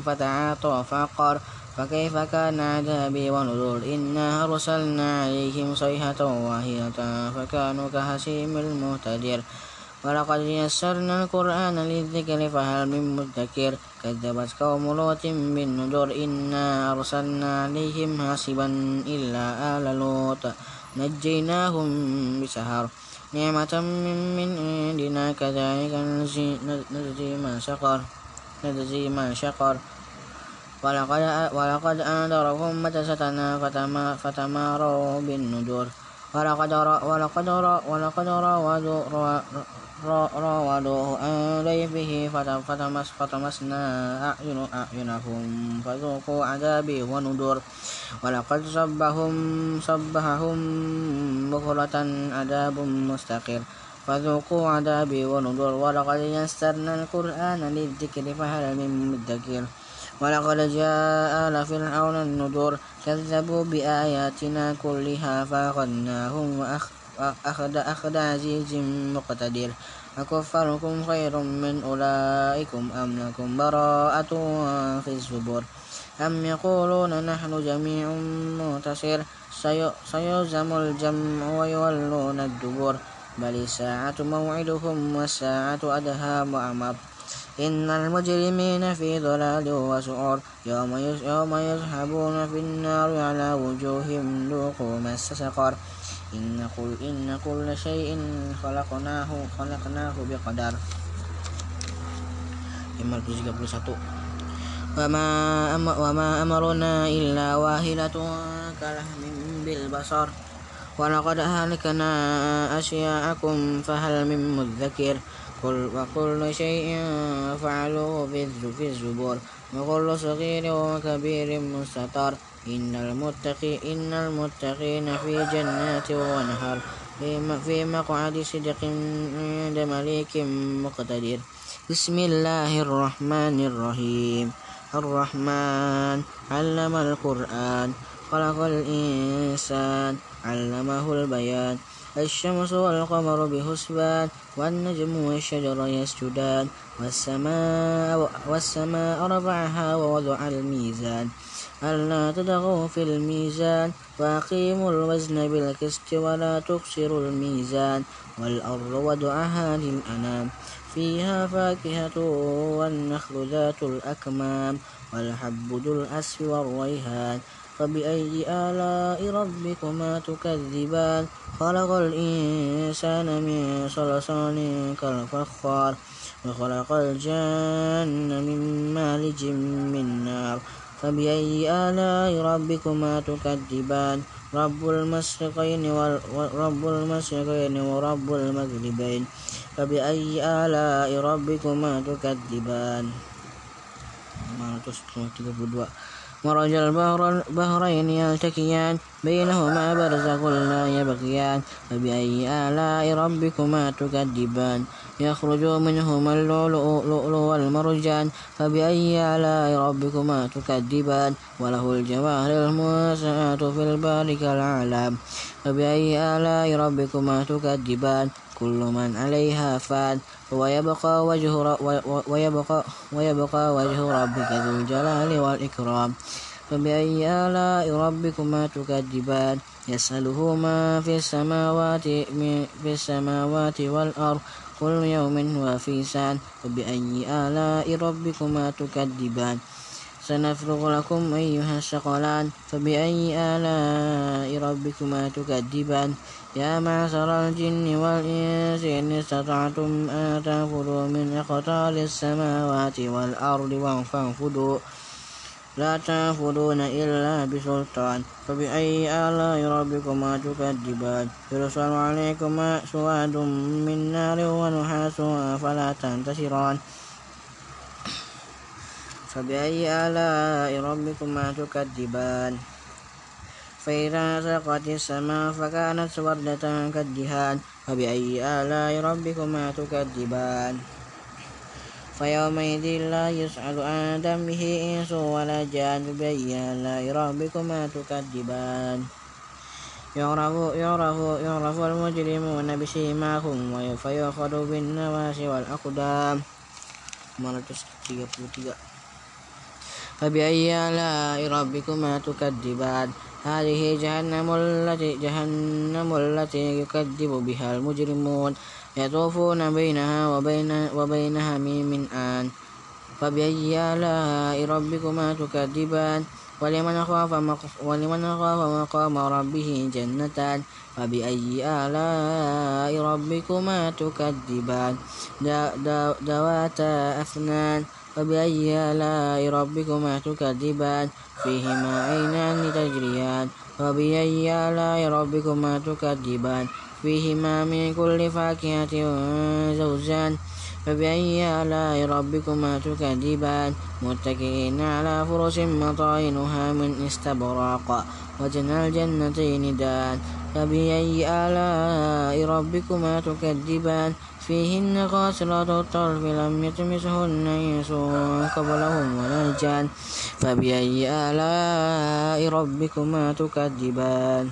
فتعاطى فعقر فكيف كان عذابي ونذر إنا أرسلنا عليهم صيحة واحدة فكانوا كهشيم المهتدر ولقد يسرنا القرآن للذكر فهل من مدكر كذبت قوم لوط بالنذر إنا أرسلنا عليهم حاسبا إلا آل لوط نجيناهم بسهر نعمة من, من عندنا كذلك نجزي ما شكر نجزي ما شكر ولقد ولقد أنذرهم بطشتنا فتماروا بالنذر ولقد ولقد ولقد راودوه عن ضيفه فتمس فتمسنا أعين أعينهم فذوقوا عذابي ونذر. ولقد صبهم صبحهم بكرة عذاب مستقر. فذوقوا عذابي ونذر. ولقد يسرنا القرآن للذكر فهل من مدكر. ولقد جاء آل فرعون النذر كذبوا بآياتنا كلها فأخذناهم وأخذ أخذ عزيز مقتدر. أكفركم خير من أولئكم أم لكم براءة في الزبر أم يقولون نحن جميع منتصر سيهزم الجمع ويولون الدبر بل الساعة موعدهم والساعة أدهى وأمر. إن المجرمين في ضلال وسعر. يوم يذهبون في النار على وجوههم ذوقوا مس سقر. إن كل إن كل شيء خلقناه خلقناه بقدر. 531 وما وما أمرنا إلا واهلة كلهم بالبصر. ولقد أهلكنا أشياءكم فهل من مذكر؟ كل وكل شيء فعلوه في الزبور وكل صغير وكبير مستطر. إن المتقين إن المتقين في جنات ونهر. في مقعد صدق عند مليك مقتدر. بسم الله الرحمن الرحيم. الرحمن علم القرآن. خلق الإنسان. علمه البيان. الشمس والقمر بحسبان والنجم والشجر يسجدان والسماء, والسماء رفعها ووضع الميزان ألا تطغوا في الميزان وأقيموا الوزن بالقسط ولا تخسروا الميزان والأرض وضعها للأنام فيها فاكهة والنخل ذات الأكمام والحب ذو الأسف والريحان فبأي آلاء ربكما تكذبان خلق الإنسان من صلصال كالفخار وخلق الجن من مالج من نار فبأي آلاء ربكما تكذبان رب المشرقين ورب المشرقين ورب المغربين فبأي آلاء ربكما تكذبان. مرج البحرين يلتقيان بينهما برزق لا يبغيان فبأي آلاء ربكما تكذبان؟ يخرج منهما اللؤلؤ والمرجان فبأي آلاء ربكما تكذبان؟ وله الجواهر المنشآت في البار كالأعلام فبأي آلاء ربكما تكذبان؟ كل من عليها فان. ويبقى وجه ويبقى, ويبقى وجه ربك ذو الجلال والإكرام. فبأي آلاء ربكما تكذبان؟ يسأله ما في السماوات في السماوات والأرض كل يوم هو في سعد فبأي آلاء ربكما تكذبان؟ سنفرغ لكم أيها الثقلان. فبأي آلاء ربكما تكذبان؟ يا معشر الجن والإنس إن استطعتم أن تنفذوا من أقطار السماوات والأرض فانفذوا لا تنفذون إلا بسلطان. فبأي آلاء ربكما تكذبان؟ يرسل عليكما سواد من نار ونحاس فلا تنتصران فبأي آلاء ربكما تكذبان؟ فإذا سقت السماء فكانت وردة كالدهان فبأي آلاء ربكما تكذبان؟ فيومئذ لا يسأل عن ذنبه إنس ولا جان فبأي آلاء ربكما تكذبان؟ يعرف, يعرف, يعرف المجرمون بسيماهم فيؤخذ بالنواسي والأقدام. 533 فبأي آلاء ربكما تكذبان؟ هذه جهنم التي جهنم التي يكذب بها المجرمون. يطوفون بينها وبين وبين من آن. فبأي آلاء ربكما تكذبان. ولمن خاف ولمن خاف مقام ربه جنتان. فبأي آلاء ربكما تكذبان. ذواتا أفنان فبأي آلاء ربكما تكذبان فيهما عينان تجريان فبأي آلاء ربكما تكذبان فيهما من كل فاكهة زوجان فبأي آلاء ربكما تكذبان متكئين على فرش مطاينها من استبراق وجنى الجنتين دان فبأي آلاء ربكما تكذبان فيهن قاصرات الطرف لم يطمسهن إنس قبلهم ولا جان فبأي آلاء ربكما تكذبان؟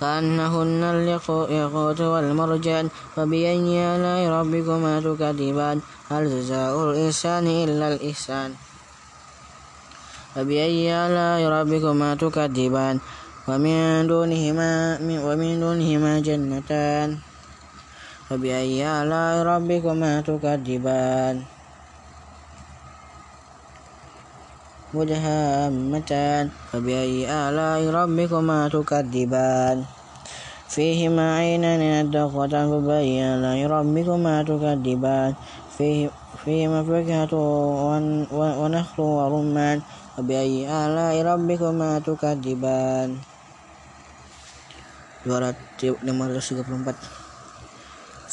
كأنهن الياقوت والمرجان فبأي آلاء ربكما تكذبان؟ هل جزاء الإحسان إلا الإحسان؟ فبأي آلاء ربكما تكذبان؟ ومن دونهما ومن دونهما جنتان. فبأي آلاء ربكما تكذبان مدهامتان فبأي آلاء ربكما تكذبان فيهما عينان نضختان فبأي آلاء ربكما تكذبان فيه فيهما فاكهة ونخل ورمان فبأي آلاء ربكما تكذبان 234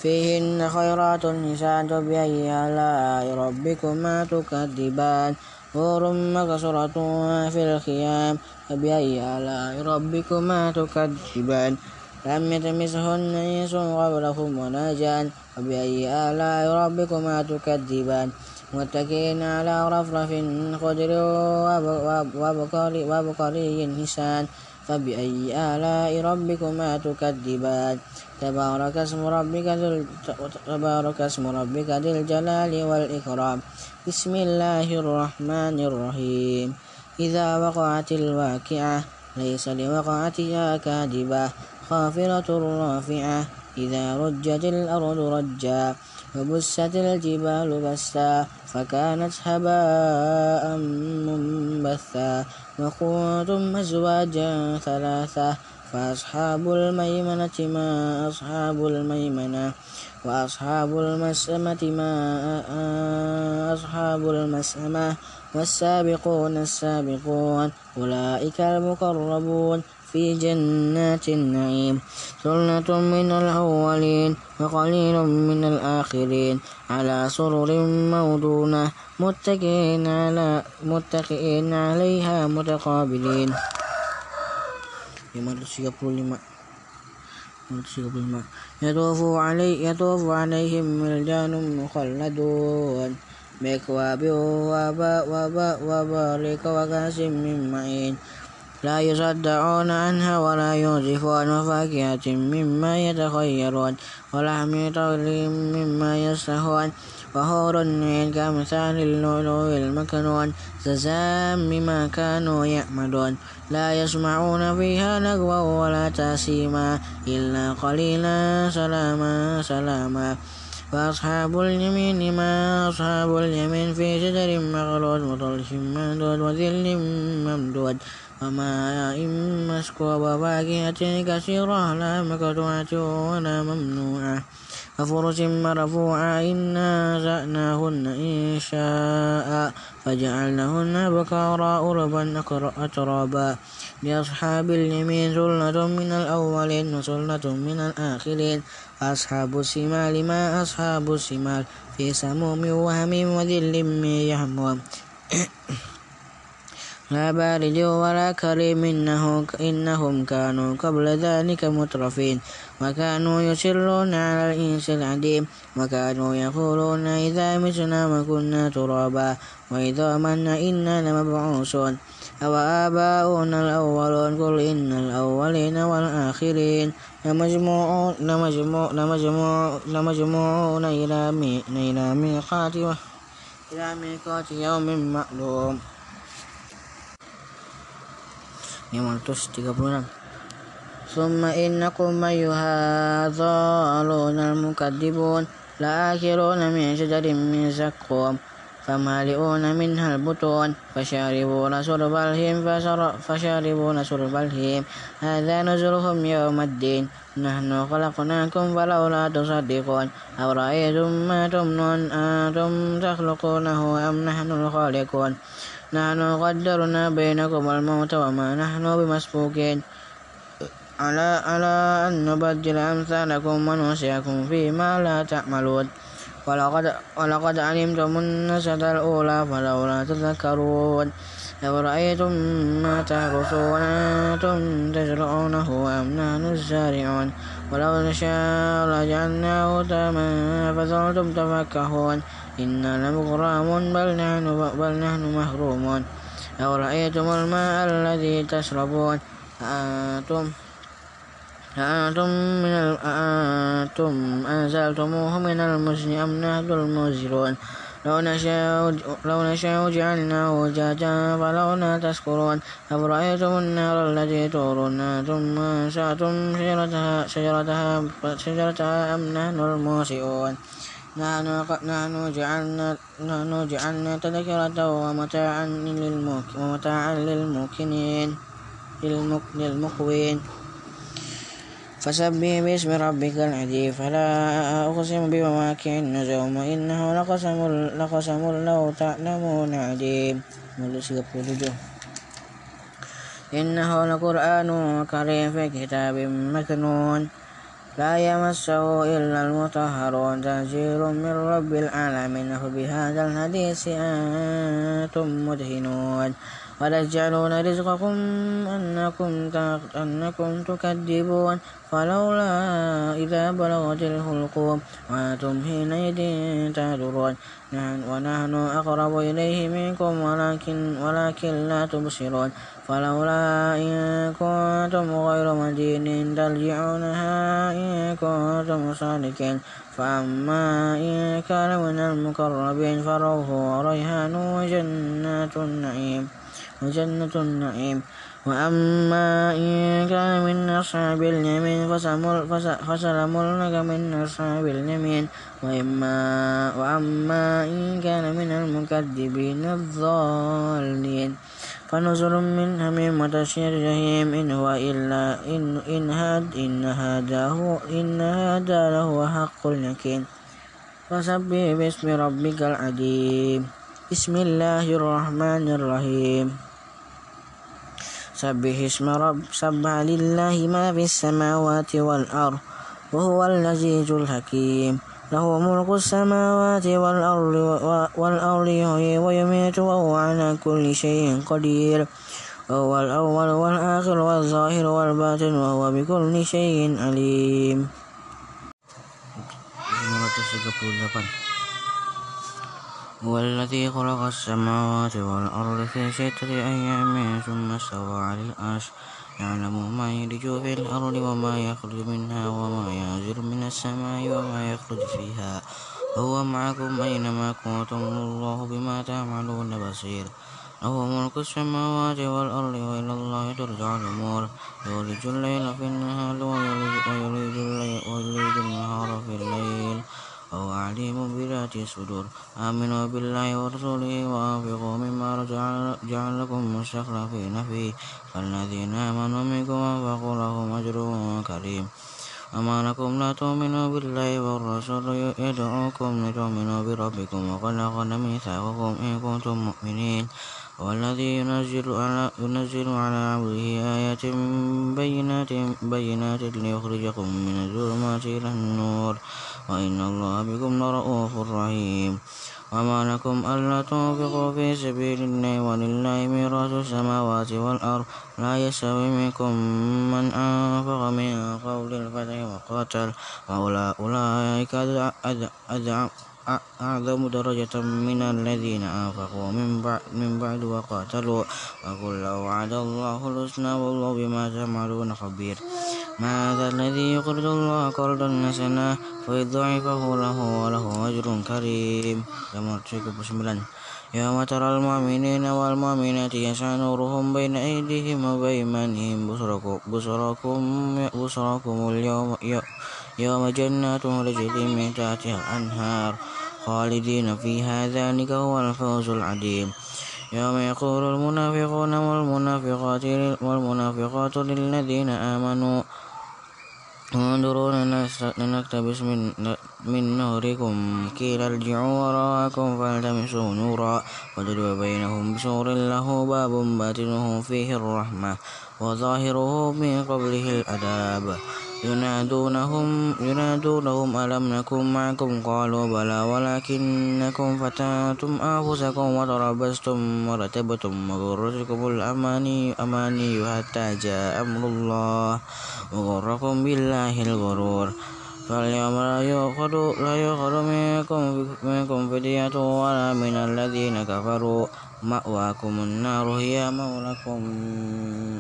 فيهن خيرات نساء فبأي آلاء ربكما تكذبان. حور مقصرة في الخيام فبأي آلاء ربكما تكذبان. لم يتمسهن إنس قبلهم ولا جان فبأي آلاء ربكما تكذبان. متكئين على رفرف خضر وبقري حسان فبأي آلاء ربكما تكذبان. تبارك اسم ربك تبارك اسم ربك ذي الجلال والإكرام. بسم الله الرحمن الرحيم. إذا وقعت الواقعة ليس لوقعتها كاذبة. خافرة رافعة إذا رجت الأرض رجا. وبست الجبال بسا فكانت هباء منبثا. وكنتم أزواجا ثلاثة فأصحاب الميمنة ما أصحاب الميمنة وأصحاب المسأمة ما أصحاب المسأمة والسابقون السابقون أولئك المقربون في جنات النعيم ثلة من الأولين وقليل من الآخرين على سرر موضونة متكئين على متكئين عليها متقابلين 535 يطوف علي يطوف عليهم ولدان مخلدون بأكواب وبارك وكاس من معين. لا يصدعون عنها ولا ينزفون وفاكهة مما يتخيرون ولحم طير مما يسهون وحور عين كمثال اللؤلؤ المكنون جزاء بما كانوا يعملون. لا يسمعون فيها لغوا ولا تأثيما إلا قليلا سلاما سلاما. فأصحاب اليمين ما أصحاب اليمين في شجر مخلود وطلح ممدود وذل ممدود. وماء مسكوب وفاكهة كثيرة لا مقطوعة ولا ممنوعة. وفرش مرفوعة إنا أنشأناهن إن شاء فجعلناهن بكارا أربا أترابا. لأصحاب اليمين ثلة من الأولين وثلة من الآخرين. أصحاب الشمال ما أصحاب الشمال في سموم وهم وذل من يحموم لا بارد ولا كريم إنه إنهم كانوا قبل ذلك مترفين. وكانوا يصرون على الإنس العديم وكانوا يقولون إذا متنا وكنا ترابا. وإذا منا إنا لمبعوثون. أو آباؤنا الأولون. قل إن الأولين والآخرين. لمجموعون لمجموعون إلى ميقات إلى ميقات يوم معلوم. 536 ثم إنكم أيها الضالون المكذبون لآكلون من شجر من زقوم فمالئون منها البطون فشاربون شرب الهيم فشاربون شرب الهيم. هذا نزلهم يوم الدين. نحن خلقناكم فلولا تصدقون. أورأيتم ما تمنون أنتم تخلقونه أم نحن الخالقون؟ نحن قدرنا بينكم الموت وما نحن بمسبوقين. على, على أن نبدل أمثالكم ونوسعكم فيما لا تعملون. ولقد, ولقد علمتم النشأة الأولى فلولا تذكرون. أفرأيتم ما تحرثون أنتم تزرعونه أم نحن الزارعون. ولو نشاء لجعلناه تاما فظلتم تفكهون. إنا لمغرمون بل نحن, بل نحن محرومون أورأيتم الماء الذي تشربون أنتم أأنتم من أأنتم أنزلتموه من المزن أم نحن المنزلون لو نشاء لو نشاء جعلناه جاجا فلولا تشكرون أفرأيتم النار التي تورون أنتم أنشأتم شجرتها شجرتها شجرتها أم نحن الموسئون نحن نحن جعلنا نحن جعلنا تذكرة ومتاعا ومتاعا للموكنين للمقوين فسبح باسم ربك العظيم. فلا أقسم بمواقع النجوم. إنه لقسم لقسم لو تعلمون عظيم إنه لقرآن كريم في كتاب مكنون. لا يمسه إلا المطهرون تنزيل من رب العالمين. فبهذا الحديث أنتم مدهنون. وتجعلون رزقكم أنكم أنكم تكذبون. فلولا إذا بلغت الحلقوم وأنتم حينئذ تعذرون ونحن أقرب إليه منكم ولكن ولكن لا تبصرون. فلولا إن كنتم غير مدينين ترجعونها إن كنتم صادقين. فأما إن كان من المقربين فروح وريحان وجنات النعيم. وجنة النعيم. وأما إن كان من أصحاب اليمين فسلم لك من أصحاب اليمين وإما وأما إن كان من المكذبين الضالين فنزل من حميم وتشير جهيم إن هو إلا إن إن هاد إن هذا إن هذا لهو حق اليقين فسبح باسم ربك العظيم بسم الله الرحمن الرحيم سبح اسم رب سبح لله ما في السماوات والأرض وهو العزيز الحكيم. له ملك السماوات والأرض والأرض يحيي ويميت وهو على كل شيء قدير. وهو الأول والآخر والظاهر والباطن وهو بكل شيء عليم. هو الذي خلق السماوات والأرض في ستة أيام ثم استوى على العرش. يعلم ما يلج في الأرض وما يخرج منها وما ينزل من السماء وما يخرج فيها. وهو معكم أينما كنتم الله بما تعملون بصير. له ملك السماوات والأرض وإلى الله ترجع الأمور. يولج الليل في النهار ويولج النهار في الليل. وهو عليم بذات الصدور. آمنوا بالله ورسوله وأنفقوا مما جعل لكم مستخلفين فيه. فالذين آمنوا منكم وأنفقوا لهم أجر كريم. أما لكم لا تؤمنوا بالله والرسول يدعوكم لتؤمنوا بربكم وقد أخذ ميثاقكم إن كنتم مؤمنين. والذي ينزل على, ينزل على عبده آيات بينات, بينات ليخرجكم من الظلمات إلى النور. وإن الله بكم لرؤوف رحيم. وما لكم ألا تنفقوا في سبيل الله ولله ميراث السماوات والأرض. لا يستوي منكم من أنفق من قول الفتح وقاتل. وأولئك أعظم درجة من الذين أنفقوا من بعد, من بعد وقاتلوا. وكلا وعد الله الحسنى والله بما تعملون خبير. ما هذا الذي يقرض الله قرضا حسنا فيضاعفه له وله أجر كريم. يوم ترى المؤمنين والمؤمنات يسعى نورهم بين أيديهم وبأيمانهم بشركم بشركم اليوم يوم جنات تجري من تحتها الأنهار خالدين فيها ذلك هو الفوز العظيم. يوم يقول المنافقون والمنافقات والمنافقات للذين آمنوا انظرونا لنقتبس من, من نوركم. قيل ارجعوا وراءكم فالتمسوا نورا وضرب بينهم بسور له باب باطنه فيه الرحمة. وظاهره من قبله الأداب. ينادونهم ينادونهم ألم نكن معكم؟ قالوا بلى ولكنكم فتنتم أنفسكم وتربصتم ورتبتم وغرتكم الأماني أماني حتى جاء أمر الله. وغركم بالله الغرور. فاليوم لا يؤخذ لا يؤخذ منكم منكم فدية ولا من الذين كفروا مأواكم النار هي مولاكم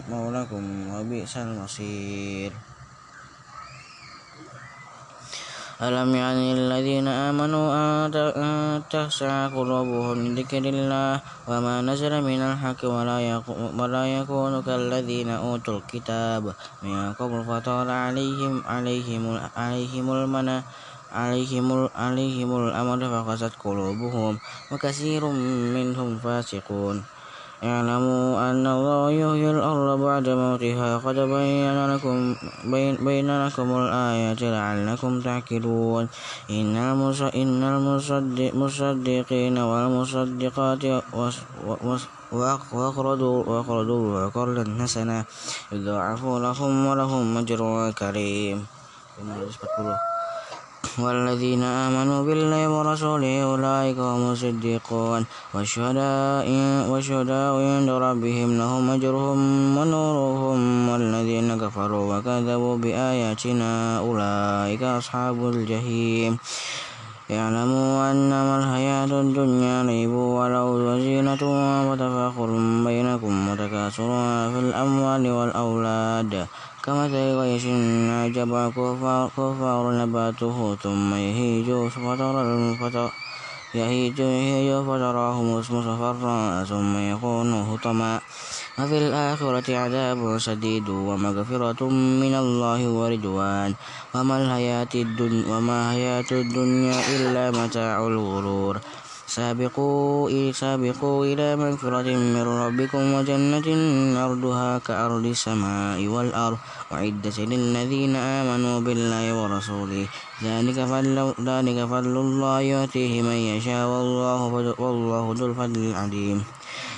مولاكم وبئس المصير ألم يعني الذين آمنوا أن تخشع قلوبهم لذكر الله وما نزل من الحق ولا يكون كالذين أوتوا الكتاب من قبل فطال عليهم عليهم عليهم المنى عليهم عليهم الأمر فقست قلوبهم وكثير منهم فاسقون. اعلموا أن الله يحيي الأرض بعد موتها قد بين لكم بين, لكم الآيات لعلكم تعقلون. إن إن المصدقين والمصدقات وأقرضوا وأقرضوا قرضا حسنا يضاعف لهم ولهم أجر كريم. والذين آمنوا بالله ورسوله أولئك هم الصديقون والشهداء والشهداء عند ربهم لهم أجرهم ونورهم والذين كفروا وكذبوا بآياتنا أولئك أصحاب الجحيم. اعلموا أنما الحياة الدنيا لعب ولو وزينة وتفاخر بينكم وتكاثر في الأموال والأولاد كمثل غيث أعجب الكفار نباته ثم يهيج فترى يهيج فتراه مصفرا ثم يكون هطما. وفي الآخرة عذاب شديد ومغفرة من الله ورضوان وما الحياة الدنيا, وما حياة الدنيا إلا متاع الغرور. سابقوا سابقوا إلى مغفرة من ربكم وجنة أرضها كأرض السماء والأرض. أعدت للذين آمنوا بالله ورسوله. ذلك فضل, ذلك فضل الله يؤتيه من يشاء. والله, والله ذو الفضل العظيم.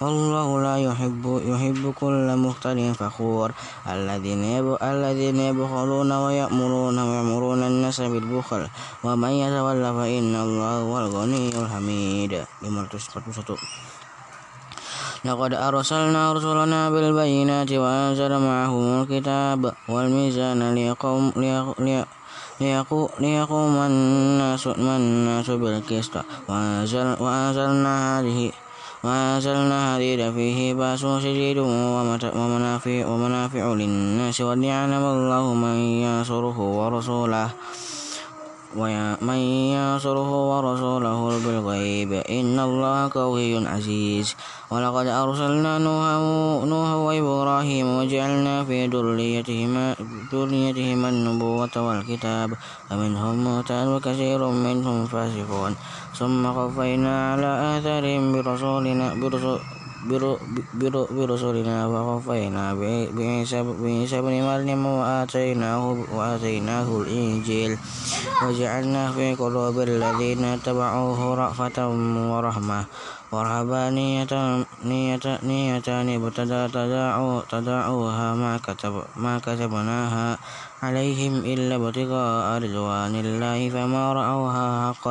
والله لا يحب يحب كل مختل فخور. الذين الذين يبخلون ويأمرون ويأمرون الناس بالبخل. ومن يتولى فإن الله هو الغني الحميد. 541 لقد أرسلنا رسلنا بالبينات وأنزل معهم الكتاب والميزان ليقوم ليقوم الناس, الناس بالقسط. وأنزل وأنزلنا هذه وأنزلنا هذه فيه بأس شديد ومنافع, ومنافع للناس وليعلم الله من ينصره ورسوله. ومن ينصره ورسوله بالغيب إن الله قوي عزيز. ولقد أرسلنا نوحا وإبراهيم وجعلنا في ذريتهما ذريتهما النبوة والكتاب. فمنهم مهتد وكثير منهم فاسقون. ثم قفينا على آثارهم برسولنا برسول برسلنا وقفينا بعيسى بن مريم وآتيناه, وآتيناه الإنجيل وجعلنا في قلوب الذين اتبعوه رأفة ورحمة ورهبانية نيتان ابتدعوها ما, كتب ما كتبناها عليهم إلا ابتغاء رضوان الله فما رأوها حق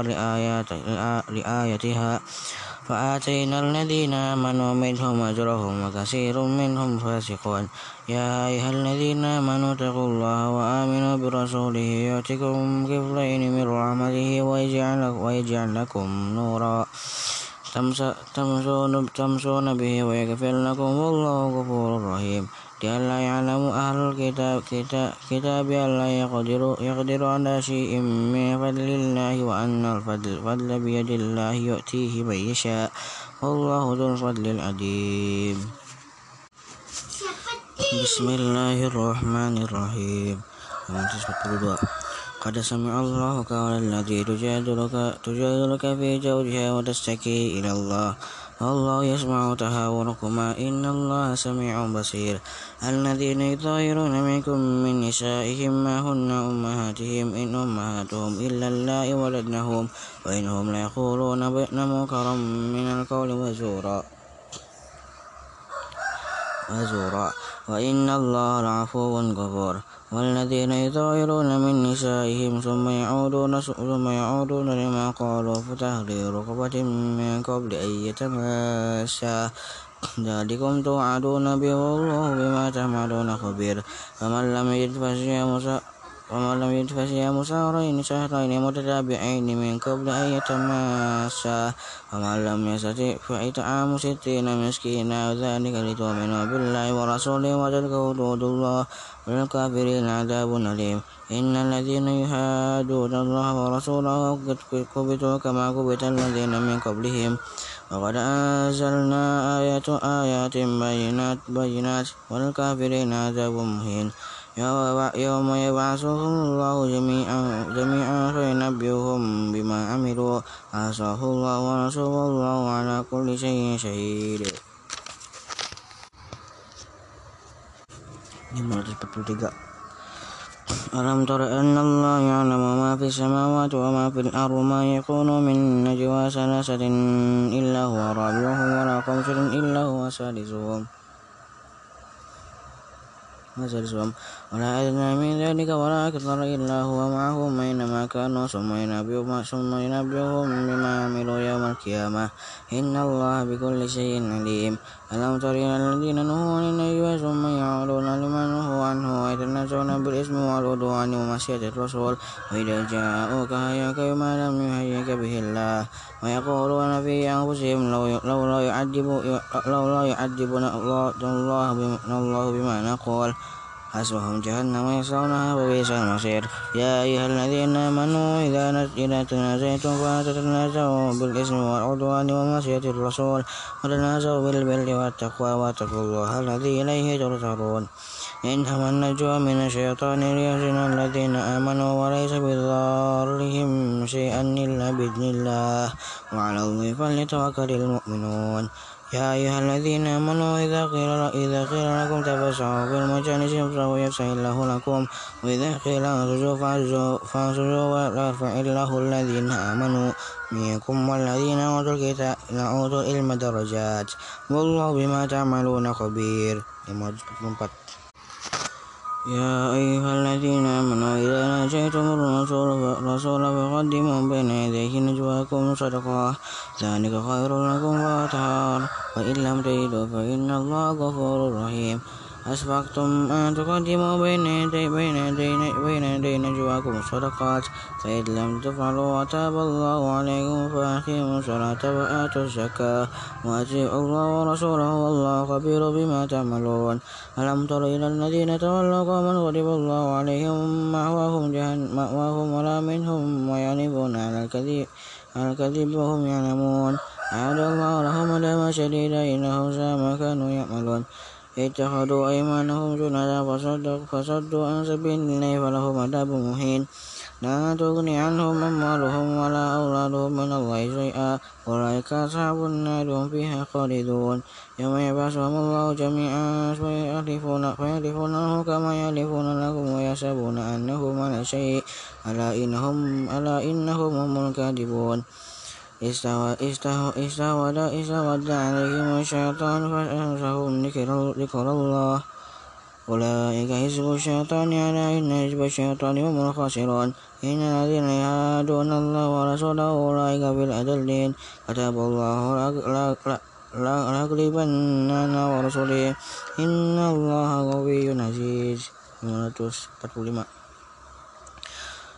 رعايتها فآتينا الذين آمنوا منهم أجرهم وكثير منهم فاسقون. يا أيها الذين آمنوا اتقوا الله وآمنوا برسوله يؤتكم كفلين من رحمته ويجعل لكم نورا. تمشون به ويغفر لكم والله غفور رحيم. لئلا يعلم أهل الكتاب كتاب ألا يقدر, يقدر على شيء من فضل الله وأن الفضل بيد الله يؤتيه من يشاء. والله ذو الفضل العظيم. بسم الله الرحمن الرحيم. قد سمع الله قول التي تجادلك, تجادلك في زوجها وتشتكي إلى الله. والله يسمع تهاوركما إن الله سميع بصير. الذين يظاهرون منكم من نسائهم ما هن أمهاتهم إن أمهاتهم إلا اللائي ولدنهم وإنهم ليقولون منكرا من القول وزورا. وزورا. وإن الله لعفو غفور. والذين يظاهرون من نسائهم ثم يعودون ثم يعودون لما قالوا فتحرير رقبة من قبل أن يتماسا ذلكم توعدون به والله بما تعملون خبير. فمن لم يجد فصيام ومن لم يجد فصيام شهرين شهرين متتابعين من قبل أن يتماسا ومن لم يستطع فإطعام ستين مسكينا ذلك لتؤمنوا بالله ورسوله وتلك حدود الله وللكافرين عذاب أليم إن الذين يهادون الله ورسوله كبتوا كما كبت الذين من قبلهم وقد أنزلنا آيات آيات بينات بينات وللكافرين عذاب مهين يوم يبعثهم الله جميعا جميعا فينبئهم بما عملوا. أحصاه الله ونصره والله على كل شيء شهيد. 543 ألم تر أن الله يعلم ما في السماوات وما في الأرض ما يكون من نجوى ثلاثة إلا هو رابعهم ولا خمسة إلا هو سادسهم ولا أدنى من ذلك ولا أكثر إلا هو معهم أينما كانوا ثم ينبئهم ثم ينبئهم بما عملوا يوم القيامة. إن الله بكل شيء عليم. ألم تر إلى الذين نهوا عن النجوى ثم يعودون لما نهوا عنه ويتنازعون بالإثم والعدوان ومعصية الرسول. وإذا جاءوك هياك بما لم يهيك به الله. ويقولون في أنفسهم لولا يعذب لولا يعذبنا الله بما نقول. حسبهم جهنم يصلونها وبئس المصير. يا أيها الذين آمنوا إذا تنازعتم فلا تتنازعوا بالإثم والعدوان ومعصية الرسول. وتنازعوا بالبر والتقوى واتقوا الله الذي إليه ترجعون. إنما النجوى من الشيطان ليحزن الذين آمنوا وليس بضارهم شيئا إلا بإذن الله. وعلى الله فليتوكل المؤمنون. يا أيها الذين آمنوا إذا قيل إذا قيل لكم تفسحوا في المجالس فافسحوا يفسح الله لكم. وإذا قيل انشزوا فانشزوا ويرفع الله الذين آمنوا منكم والذين أوتوا الكتاب أوتوا العلم درجات. والله بما تعملون خبير. يا أيها الذين آمنوا إذا ناجيتم الرسول فقدموا بين يديه نجواكم صدقة ذلك خير لكم وأطهار وإن لم تجدوا فإن الله غفور رحيم. أسبقتم أن تقدموا بين يدي بين يدي بين يدي نجواكم الصدقات. فإن لم تفعلوا وتاب الله عليكم فأقيموا الصلاة وآتوا الزكاة. وأطيعوا الله ورسوله والله خبير بما تعملون. ألم تر إلى الذين تولوا قوما غضب الله عليهم مأواهم جهنم مأواهم ولا منهم ويعرفون على الكذب على الكذب وهم يعلمون. أعد الله لهم عذابا شديدا إنهم ساء ما كانوا يعملون. اتخذوا أيمانهم جندا فصدوا, فصدوا عن سبيل الله فلهم عذاب مهين. لا تغني عنهم أموالهم ولا أولادهم من الله شيئا. أولئك أصحاب النار هم فيها خالدون. يوم يبعثهم الله جميعا فيحلفون له كما يحلفون لكم ويحسبون أنهم على شيء. ألا إنهم ألا إنهم هم الكاذبون. استود استود عليهم الشيطان فأنسهم ذكر الله. أولئك حزب الشيطان على إن حزب الشيطان هم الخاسرون. إن الذين يهادون الله ورسوله أولئك في الأذلين كتب الله لأغلبن أنا ورسوله. إن الله قوي عزيز. 545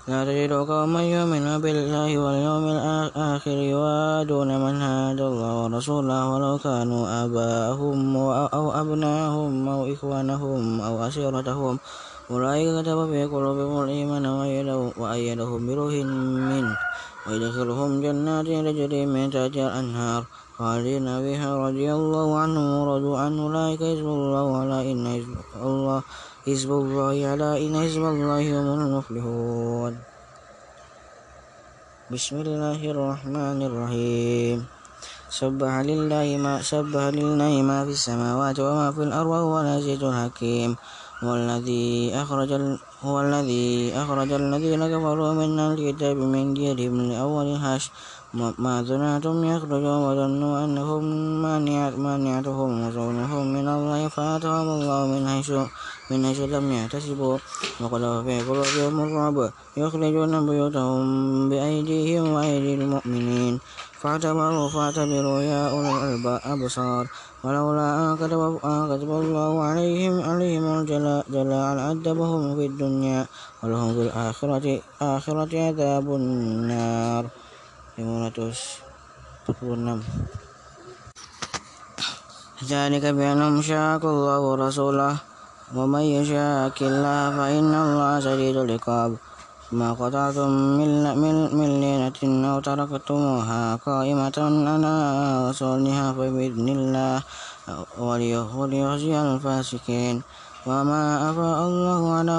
لا تجد قوما يؤمنون بالله واليوم الآخر يوادون من هاد الله ورسوله ولو كانوا آباءهم أو أبناءهم أو إخوانهم أو أسيرتهم أولئك كتب في قلوبهم الإيمان وأيدهم بروح منه ويدخلهم جنات تجري من تحتها الأنهار خالدين بها رضي الله عنهم ورضوا عنه أولئك حزب الله على إن حزب الله حزب الله على إن حزب الله هم المفلحون. بسم الله الرحمن الرحيم. سبح لله ما سبح لله ما في السماوات وما في الأرض وهو العزيز الحكيم. هو الذي أخرج هو الذي أخرج الذين كفروا من الكتاب من ديرهم لأول الحشر ما ظننتم يخرجون وظنوا أنهم مانعتهم رسولهم من الله فآتاهم الله من حيث من حيث لم يحتسبوا وقذف في قلوبهم الرعب يخرجون بيوتهم بأيديهم وأيدي المؤمنين فاعتبروا فاعتبروا يا أولي الأبصار ولولا أن كتب الله عليهم عليهم الجلاء لعذبهم في الدنيا ولهم في الآخرة آخرة عذاب النار 546 ذلك بأنهم شاكوا الله ورسوله ومن يشاك الله فإن الله شديد العقاب. ما قطعتم من لينة أو تركتموها قائمة على أصولها فبإذن الله. وليخزي الفاسقين. وما أفاء الله على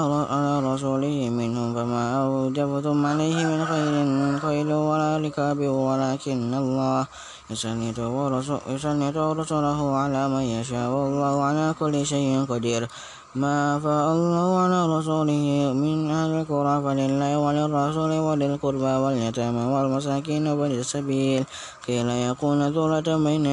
رسوله منهم فما أوجبتم عليه من خير خيل ولا ركاب ولكن الله يسلط رسوله على من يشاء. والله على كل شيء قدير. ما أفاء الله على رسوله من أهل القرى فلله وللرسول وللقربى واليتامى والمساكين وبني السبيل لا يكون دولة بين,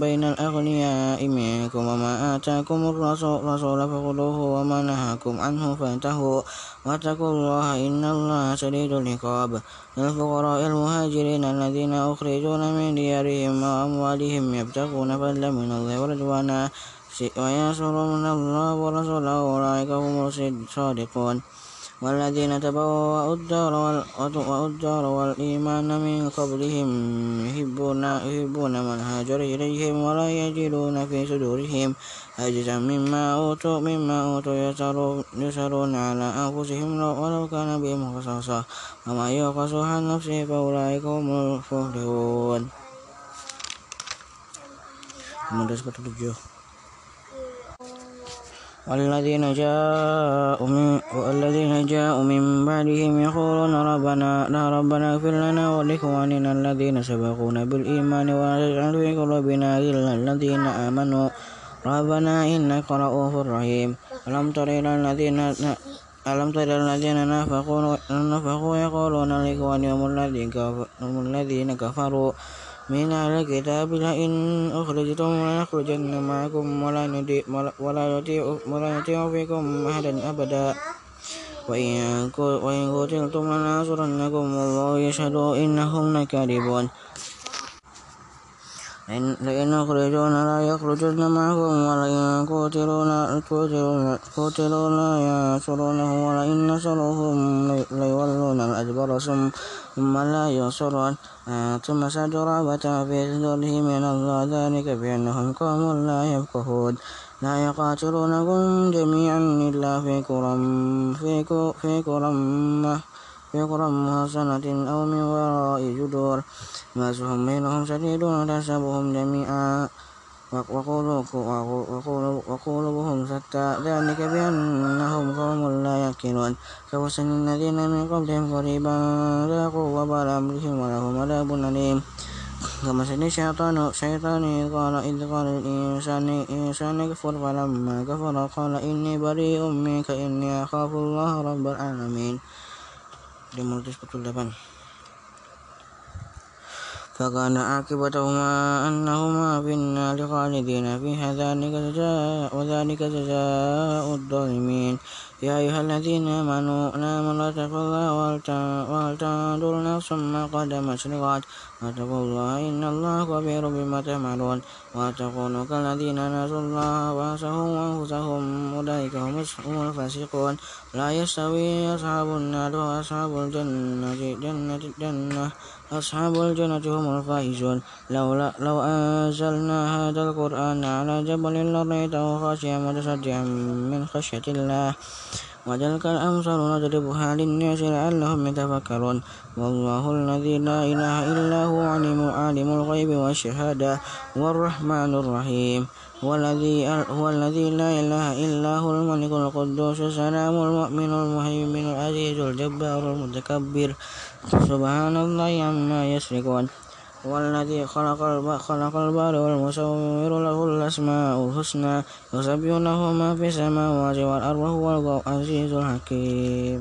بين الأغنياء منكم وما آتاكم الرسول فخذوه وما نهاكم عنه فانتهوا. واتقوا الله إن الله شديد العقاب. للفقراء المهاجرين الذين أخرجون من ديارهم وأموالهم يبتغون فضلا من الله ورضوانا. وينصرون الله ورسوله أولئك هم الصادقون. والذين تبوأوا الدار والدار والإيمان من قبلهم يحبون, يحبون من هاجر إليهم ولا يجدون في صدورهم حاجزا مما أوتوا مما أوتوا يسرون على أنفسهم ولو كان بهم خصاصة. وما يوقص عن نفسه فأولئك هم المفلحون. والذين جاءوا من والذين جاءوا من بعدهم يقولون ربنا لا ربنا اغفر لنا ولإخواننا الذين سبقونا بالإيمان ولا تجعل في قلوبنا غلا الذين آمنوا. ربنا إنك رؤوف رحيم. ألم تر إلى الذين ألم تر الذين نافقوا نفقوا يقولون لإخوانهم الذين كفروا. من أهل الكتاب لئن أخرجتم لنخرجن معكم ولا نطيع ولا نطيع فيكم أحدا أبدا. وإن قتلتم لننصرنكم والله يشهد إنهم لكاذبون لئن أخرجون لا يخرجن معهم ولئن قتلوا لا ينصرونه ولئن نصروهم ليولون الأدبر ثم لا ينصرون. ثم سد رهبة في صدورهم من الله ذلك بأنهم قوم لا يفقهون. لا يقاتلونكم جميعا إلا في قرى في قرى قرى محصنة أو من وراء جدور بأسهم بينهم شديد وتحسبهم جميعا. وقلوبهم شتى. ذلك بأنهم قوم لا يأكلون كوسن الذين من قبلهم قريبا ذاقوا وبال أمرهم ولهم عذاب أليم. كمثل الشيطان شيطان قال إذ قال الإنسان إنسان كفر فلما كفر قال إني بريء منك. إني أخاف الله رب العالمين. Primordios Cotlapán. فكان عاقبتهما أنهما في النار خالدين فيها. ذلك جزاء وذلك جزاء الظالمين. يا أيها الذين آمنوا آمنوا اتقوا الله ولتنظر نفس ما قدمت لغد. واتقوا الله إن الله خبير بما تعملون. ولا كالذين نسوا الله وأنساهم أنفسهم. أولئك هم الفاسقون. لا يستوي أصحاب النار وأصحاب الجنة جنة جنة. أصحاب الجنة هم الفائزون. لو, لو أنزلنا هذا القرآن على جبل لرأيته خاشعا متصدعا من خشية الله. وتلك الأمثال نضربها للناس لعلهم يتفكرون. والله الذي لا إله إلا هو علم عالم الغيب والشهادة. والرحمن الرحيم. هو الذي هو الذي لا إله إلا هو الملك القدوس السلام المؤمن المهيمن العزيز الجبار المتكبر. سبحان الله عما يشركون. هو الذي خلق خلق البار والمصور له الأسماء الحسنى يسبح له ما في السماوات والأرض وهو العزيز الحكيم.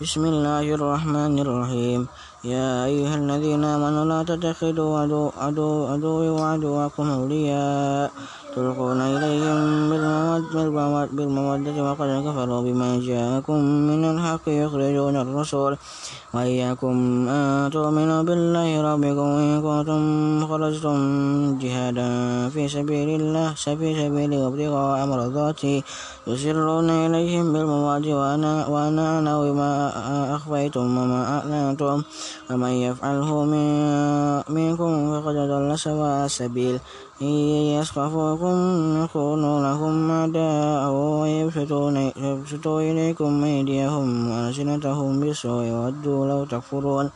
بسم الله الرحمن الرحيم يا أيها الذين آمنوا لا تتخذوا عدو عدو عدوي وعدوكم أولياء. تلقون إليهم بالمودة وقد كفروا بما جاءكم من الحق يخرجون الرسول. وإياكم أن تؤمنوا بالله ربكم إن كنتم خرجتم جهادا في سبيل الله في سبيل وابتغاء مرضاتي يسرون إليهم بالمواد وأنا وأنا أعلم بما أخفيتم وما أعلنتم. ومن يفعله منكم فقد ضل سواء السبيل إن يسخفوكم يكونوا لكم أعداء ويبسطوا إليكم أيديهم وألسنتهم بالسوء ودوا لو تكفرون.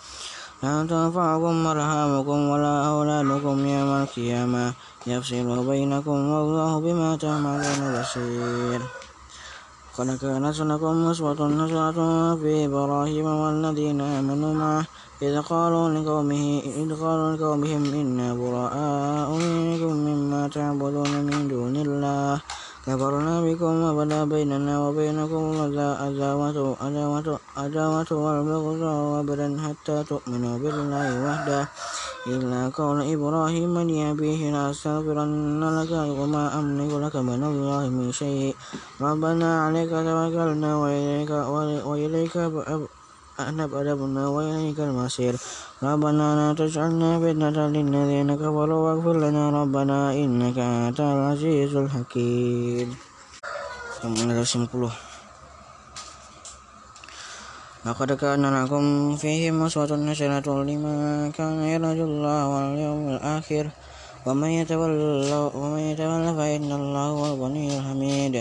لا تنفعكم أرحامكم ولا أولادكم يوم القيامة. يفصل بينكم والله بما تعملون بصير. قد كانت لكم أسوة حسنة في إبراهيم والذين آمنوا معه. إذ قالوا لقومه إذ قالوا لقومهم إنا براء منكم مما تعبدون من دون الله. كفرنا بكم وبدا بيننا وبينكم العداوة عداوة والبغضاء أبدا حتى تؤمنوا بالله وحده. إلا قول إبراهيم لأبيه لأستغفرن لك وما أملك لك من الله من شيء. ربنا عليك توكلنا وإليك, وإليك أنبنا وإليك المصير. ربنا لا تجعلنا فتنة للذين كفروا واغفر لنا ربنا إنك أنت العزيز الحكيم. لقد كان لكم فيهم أسوة حسنة لمن كان يرجو الله واليوم الآخر. ومن يتولى ومن فإن الله هو الغني الحميد.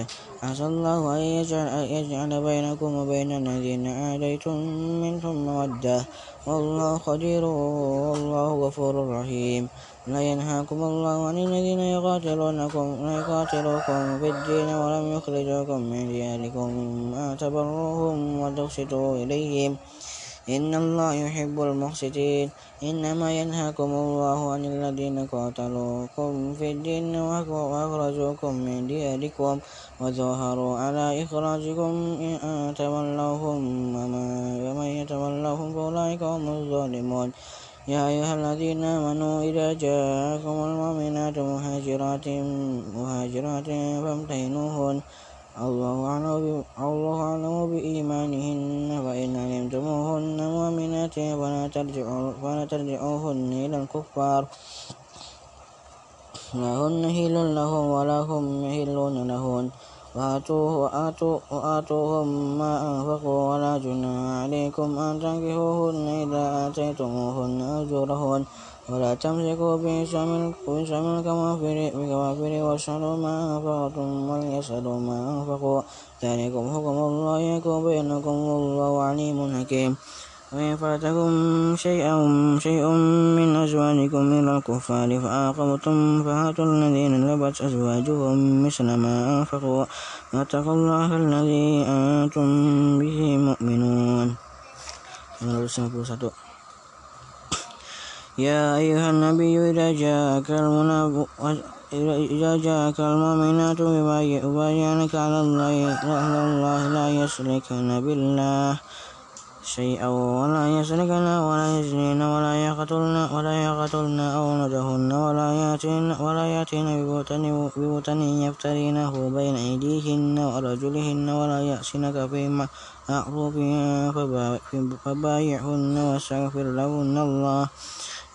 عسى الله أن يجعل بينكم وبين الذين عاديتم منهم مودة. والله قدير والله غفور رحيم. لا ينهاكم الله عن الذين يقاتلونكم يقاتلوكم في الدين ولم يخرجوكم من دياركم أن تبروهم وتقسطوا إليهم. إن الله يحب المقسطين إنما ينهاكم الله عن الذين قاتلوكم في الدين وأخرجوكم من دياركم وظاهروا على إخراجكم إن تولوهم ومن يتولوهم فأولئك هم الظالمون. يا أيها الذين آمنوا إذا جاءكم المؤمنات مهاجرات مهاجرات فامتحنوهن الله أعلم بإيمانهن فإن علمتموهن مؤمنات فلا ترجعوهن إلى الكفار. لا هن هل لهم ولا هم يهلون لهن. وآتوهم ما أنفقوا ولا جناح عليكم أن تنكحوهن إذا آتيتموهن أجورهن. ولا تمسكوا بشام الكوافر واشهدوا ما أنفقتم وليشهدوا ما أنفقوا ذلكم حكم الله يحكم بينكم والله عليم حكيم وإن فاتكم شيئا شيء من أزواجكم إلى الكفار فعاقبتم فهاتوا الذين لبت أزواجهم مثل ما أنفقوا واتقوا الله الذي أنتم به مؤمنون يا أيها النبي إذا جاءك إذا جاءك المؤمنات يبايعنك على الله على الله لا يشركن بالله شيئا ولا يسرقن ولا يزنين ولا يقتلن ولا يقتلن أولادهن ولا يأتين ولا يأتين ببهتان يفترينه بين أيديهن وأرجلهن ولا يأسنك في معروف فبايعهن واستغفر لهن الله.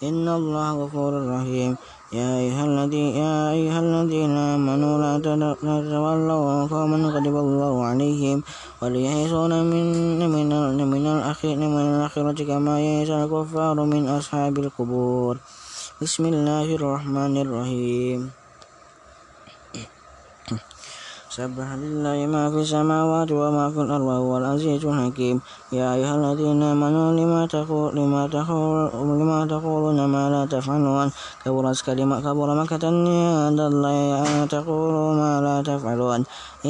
إن الله غفور رحيم. يا أيها الذين يا أيها الذين آمنوا لا تتولوا قوما غضب الله عليهم وليئسون من من من الأخير من الآخرة كما يئس الكفار من أصحاب القبور. بسم الله الرحمن الرحيم. سبح لله ما في السماوات وما في الأرض وهو العزيز الحكيم. يا أيها الذين آمنوا لما تقول لما تقول لما تقولون ما لا تفعلون. كبرت كلمة كبر مكة عند الله أن تقولوا ما لا تفعلون.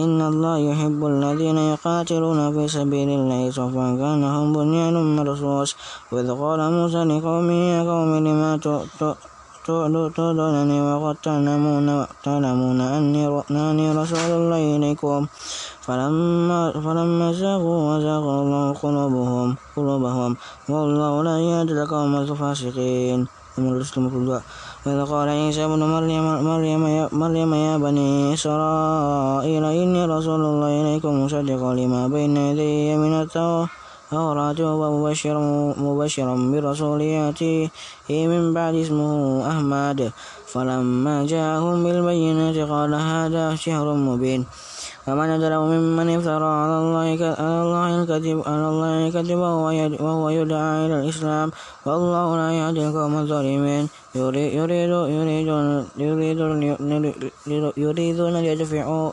إن الله يحب الذين يقاتلون في سبيل الله صفا كأنهم بنيان مرصوص. وإذ قال موسى لقومه يا قوم لما تؤذونني وقد تعلمون تعلمون أني رسول الله إليكم. فلما فلما زاغوا وزاغ الله قلوبهم قلوبهم. والله لا يهدي القوم الفاسقين. وإذ قال عيسى ابن مريم مريم يا, مريم يا بني إسرائيل إني رسول الله إليكم مصدقا لما بين يدي من التوراة. التوراة ومبشرا مبشرا برسول يأتي من بعد اسمه أحمد. فلما جاءهم بالبينات قال هذا شهر مبين. فمن أظلم ممن افترى على الله على الله الكذب على الله الكذب وهو يدعى إلى الإسلام. والله لا يهدي القوم الظالمين. يريدون يريدون ليدفعوا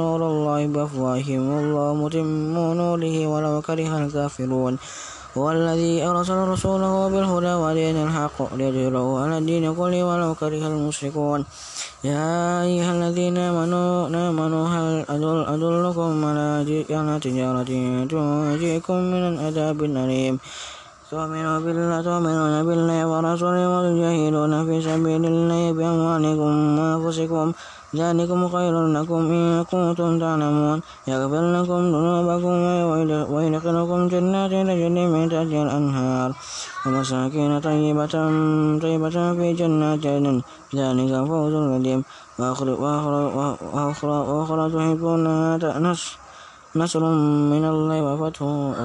نور الله بأفواههم. والله متم نوره ولو كره الكافرون. هو الذي أرسل رسوله بالهدى ودين الحق ليظهره على الدين كله ولو كره المشركون. يا أيها الذين آمنوا آمنوا هل أدل أدلكم على تجارة تنجيكم من عذاب أليم تؤمنون بالله تؤمنون بالله ورسوله وتجاهدون في سبيل الله بأموالكم وأنفسكم. ذلكم خير لكم إن كنتم تعلمون. يغفر لكم ذنوبكم ويدخلكم جنات تجري من تحتها الأنهار. ومساكين طيبة طيبة في جنات عدن. ذلك فوز العظيم. وأخرى تحبونها تأنس. نصر من الله وفتح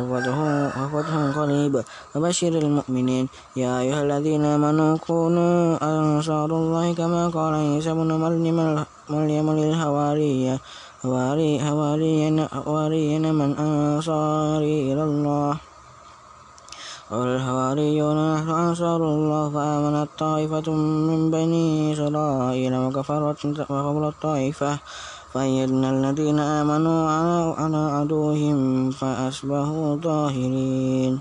وفتح وفتح قريب. وبشر المؤمنين. يا أيها الذين آمنوا كونوا أنصار الله كما قال عيسى بن مريم مريم للحوارية. حواريين من أنصاري إلى الله. قال الحواريون نحن أنصار الله. فآمنت طائفة من بني إسرائيل وكفرت طائفة. فأيدنا الذين آمنوا على عدوهم فأصبحوا ظاهرين.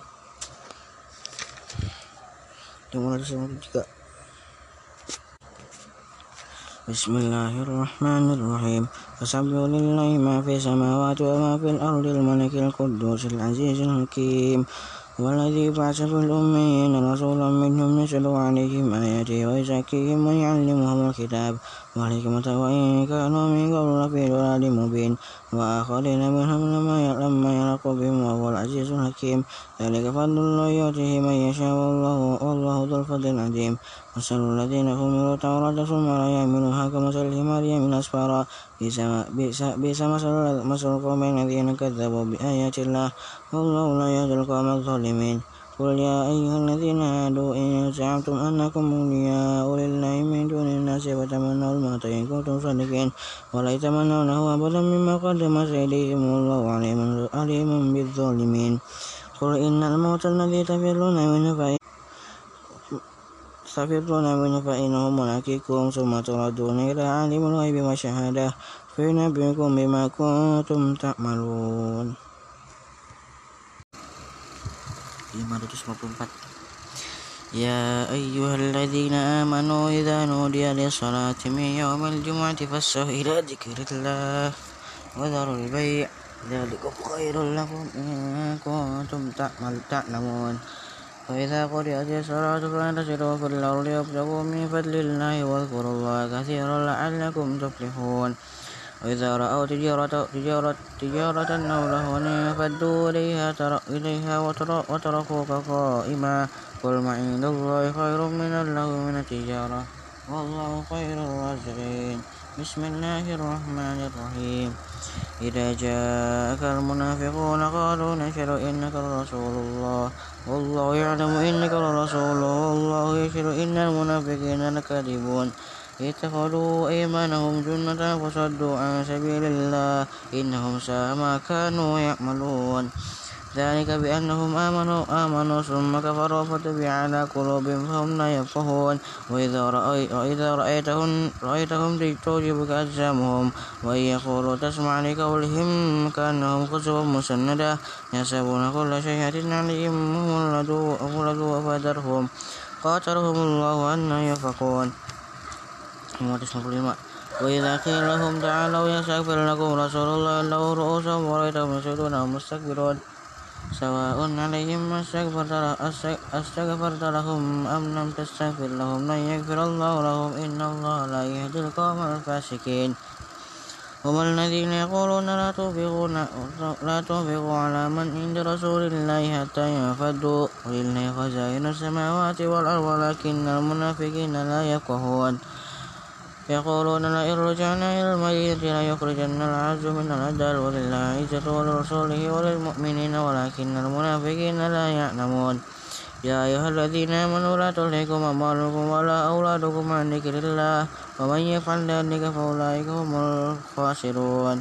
بسم الله الرحمن الرحيم فسبح لله ما في السماوات وما في الأرض الملك القدوس العزيز الحكيم والذي بعث في الأميين رسولا منهم يتلو عليهم آياته ويزكيهم ويعلمهم الكتاب والحكمة وإن كانوا من قبل لفي ضلال مبين وآخرين منهم لما لما يلقوا بهم وهو العزيز الحكيم ذلك فضل الله يؤتيه من يشاء والله والله ذو الفضل العظيم مثل الذين حملوا التوراة ثم لا يحملوها كمثل الحمار يحمل أسفارا بئس مثل القوم الذين كذبوا بآيات الله والله لا يهدي القوم الظالمين قل يا أيها الذين هادوا إن زعمتم أنكم أولياء لله من دون الناس فتمنوا الموت إن كنتم صادقين ولا يتمنونه أبدا مما قدمت أيديهم والله عليم بالظالمين. قل إن الموت الذي تفرون منه فإن تفرون منه فإنه ملاقيكم ثم تردون إلى عالم الغيب والشهادة فينبئكم بما كنتم تعملون. 554 يا أيها الذين آمنوا إذا نودي للصلاة من يوم الجمعة فاسعوا إلى ذكر الله وذروا البيع ذلكم خير لكم إن كنتم تعلمون فإذا قرأت الصلاة فانتشروا في الأرض وابتغوا من فضل الله واذكروا الله كثيرا لعلكم تفلحون وإذا رأوا تجارة, تجارة, تجارة أو لهوا انفضوا إليها, إليها وتركوك قائما. قل ما عند الله خير من اللهو من التجارة. والله خير الرازقين. بسم الله الرحمن الرحيم. إذا جاءك المنافقون قالوا نشهد إنك رسول الله. والله يعلم إنك لرسول والله يشهد إن المنافقين لكاذبون. اتخذوا أيمانهم جنة فصدوا عن سبيل الله. إنهم ساء ما كانوا يعملون. ذلك بأنهم آمنوا آمنوا ثم كفروا فتبع على قلوبهم فهم لا يفقهون. وإذا, رأي وإذا رأيتهم, رأيتهم تعجبك أجسامهم. وإن يقولوا تسمع لقولهم كأنهم خشب مسندة. يحسبون كل شيء عليهم هم الذو فذرهم قاتلهم الله أن يفقون 555 وإذا قيل لهم تعالوا يستغفر لكم رسول الله له رؤوسهم ورأيتهم يسجدون مستكبرون. سواء عليهم أستغفرت لهم أم لم تستغفر لهم لن يغفر الله لهم. إن الله لا يهدي القوم الفاسقين. هم الذين يقولون لا تنفقوا لا تنفقوا على من عند رسول الله حتى ينفضوا. ولله خزائن السماوات والأرض ولكن المنافقين لا يفقهون. يقولون لئن رجعنا إلى المدينة ليخرجن العز من الأذل ولله عزة ولرسوله وللمؤمنين ولكن المنافقين لا يعلمون. يا أيها الذين آمنوا لا تلهكم أموالكم ولا أولادكم عن ذكر الله ومن يفعل ذلك فأولئك هم الخاسرون.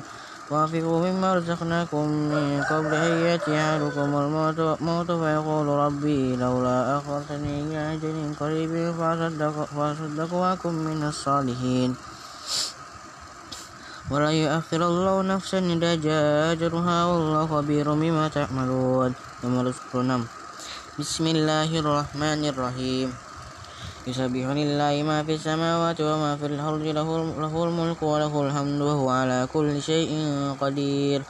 وأنفقوا مما رزقناكم من قبل أن يأتي أحدكم الموت فيقول ربي لولا أخرتني إلى أجل قريب فأصدق وأكن من الصالحين. ولا يؤخر الله نفسا إذا جاء أجلها والله خبير بما تعملون. بسم الله الرحمن الرحيم. يسبح لله ما في السماوات وما في الأرض له, الملك وله الحمد وهو على كل شيء قدير.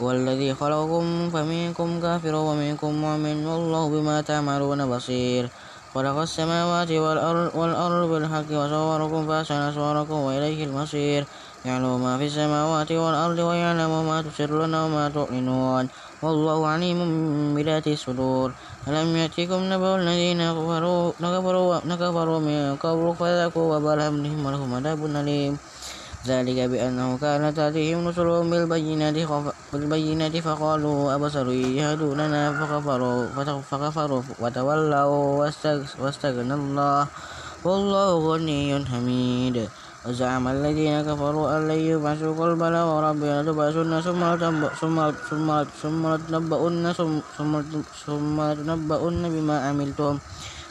هو الذي خلقكم فمنكم كافر ومنكم مؤمن والله بما تعملون بصير. خلق السماوات والأرض, والأرض بالحق وصوركم فأحسن صوركم وإليه المصير. يعلم ما في السماوات والأرض ويعلم ما تسرون وما تعلنون والله عليم بذات الصدور. ألم يأتكم نبأ الذين كفروا كفروا من قبل فذاقوا وبال أمرهم ولهم عذاب أليم. ذلك بأنه كانت تأتيهم رسلهم بالبينات بالبينات فقالوا أبصر يهدوننا فكفروا فكفروا وتولوا واستغنى الله. والله غني حميد. وزعم الذين كفروا أن لن يبعثوا قل بلى وربي لتبعثن ثم ثم ثم ثم لتنبؤن ثم لتنبؤن بما عملتم.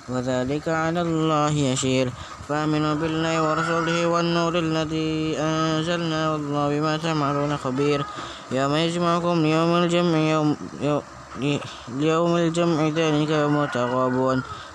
وذلك على الله يسير. فآمنوا بالله ورسوله والنور الذي أنزلنا والله بما تعملون خبير. يوم يجمعكم ليوم الجمع يوم ليوم الجمع ذلك يوم تغابون.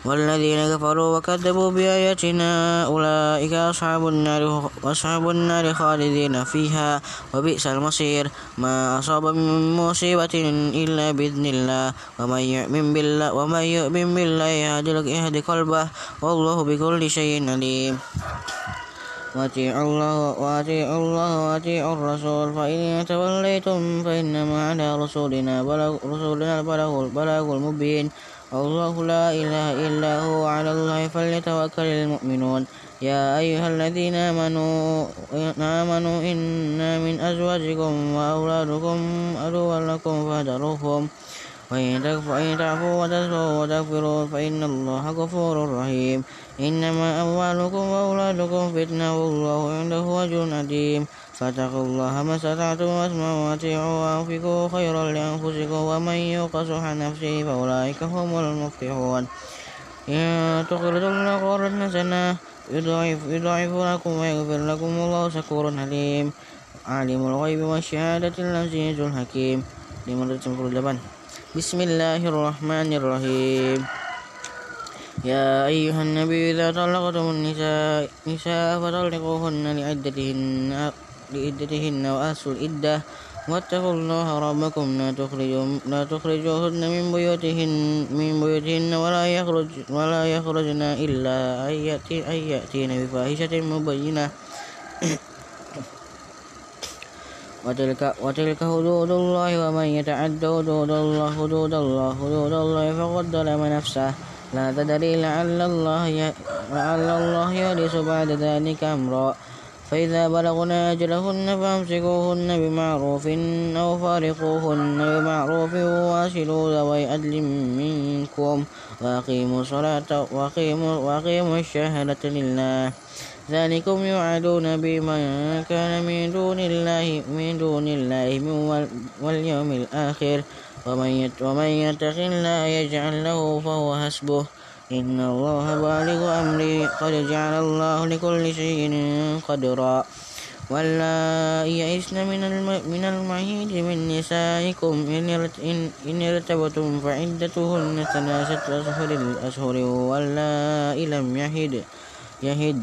والذين كفروا وكذبوا بآياتنا أولئك أصحاب النار أصحاب النار خالدين فيها وبئس المصير. ما أصاب من مصيبة إلا بإذن الله. ومن يؤمن بالله ومن يؤمن بالله يهدي قلبه والله بكل شيء عليم. وأطيعوا الله وأطيعوا الله وأطيعوا الرسول. فإن توليتم فإنما على رسولنا بلغ رسولنا البلاغ البلاغ المبين. الله لا إله إلا هو على الله فليتوكل المؤمنون. يا أيها الذين آمنوا آمنوا إن من أزواجكم وأولادكم عدوا لكم فاحذروهم. وإن تعفوا وتصفوا وتغفروا فإن الله غفور رحيم. إنما أموالكم وأولادكم فتنة والله عنده أجر عظيم. فاتقوا الله ما استطعتم واسمعوا وأطيعوا وأنفقوا خيرا لأنفسكم ومن يوق شح نفسه فأولئك هم المفلحون. إن تقرضوا الله قرضا حسنا يضاعف يضاعف لكم ويغفر لكم والله شكور حليم. عالم الغيب والشهادة العزيز الحكيم. لمن بسم الله الرحمن الرحيم. يا أيها النبي إذا طلقتم النساء نساء فطلقوهن لعدتهن لعدتهن وأسوا العدة واتقوا الله ربكم. لا تخرجوا لا تخرجوهن من بيوتهن من بيوتهن ولا يخرج ولا يخرجن إلا أن يأتين بفاحشة مبينة. وتلك وتلك حدود الله ومن يتعد حدود الله حدود الله حدود الله فقد ظلم نفسه. لا تدري لعل الله لعل الله يحدث بعد ذلك أمرا. فإذا بلغنا أجلهن فأمسكوهن بمعروف أو فارقوهن بمعروف وواصلوا ذوي عدل منكم وأقيموا الصلاة وأقيموا, وأقيموا الشهادة لله. ذلكم يوعدون بمن كان من دون الله من دون الله واليوم الآخر. ومن يتق الله يجعل له فهو حسبه. إن الله بالغ أمري. قد جعل الله لكل شيء قدرا. واللائي يئسن من من المعيد من نسائكم. إن ارتبتم فعدتهن ثلاثة أشهر الأشهر واللائي لم يهد يهد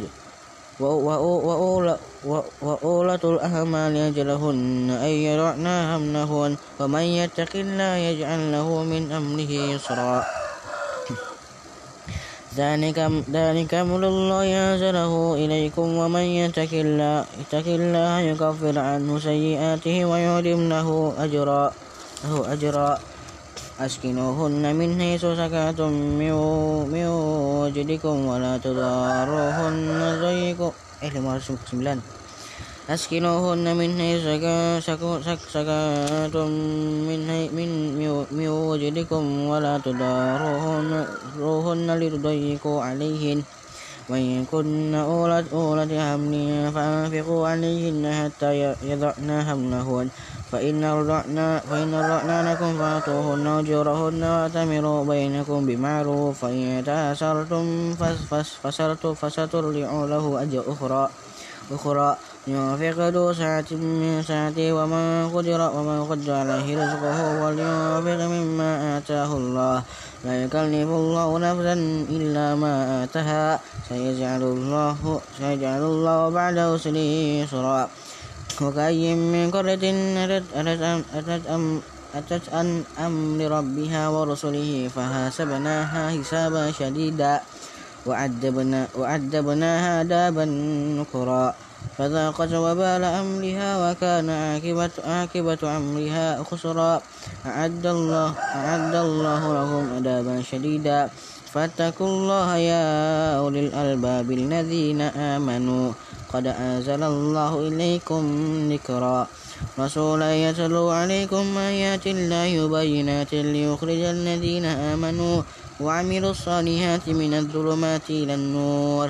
وأولة الأحمال أجلهن أن يرعن همنهن ومن يتق الله يجعل له من أمره يسرا. ذلك ذلك أمر الله أنزله إليكم ومن يتق الله يتق الله يكفر عنه سيئاته ويعلم له أجرا له أجرا. أسكنوهن من حيث سكنتم من وجدكم ولا تضاروهن ضيقوا eh 509 أسكنوهن من حيث سكنتم من من وجدكم ولا تضاروهن لتضيقوا عليهن. وإن كن أولاد أولاد حمل فأنفقوا عليهن حتى يضعن حملهن. فإن رضعنا فإن رضعنا لكم فآتوهن أجورهن وأتمروا بينكم بمعروف. فإن تأسرتم فسترجع له أجر أخرى أخرى. ينفق ذو ساعة من ساعته ومن قدر ومن قدر عليه رزقه ولينفق مما آتاه الله. لا يكلف الله نفسا إلا ما آتاها. سيجعل الله سيجعل الله بعد عسر يسرا. وكأي من قرية أتت عن أمر ربها ورسله فحاسبناها حسابا شديدا. وعذبنا وعذبناها عذابا نكرا. فذاقت وبال أمرها وكان عاقبة عاقبة أمرها خسرا. أعد الله أعد الله لهم عذابا شديدا. فاتقوا الله يا أولي الألباب الذين آمنوا. قد أنزل الله إليكم ذكرا. رسولا يتلو عليكم آيات الله بينات ليخرج الذين آمنوا وعملوا الصالحات من الظلمات إلى النور.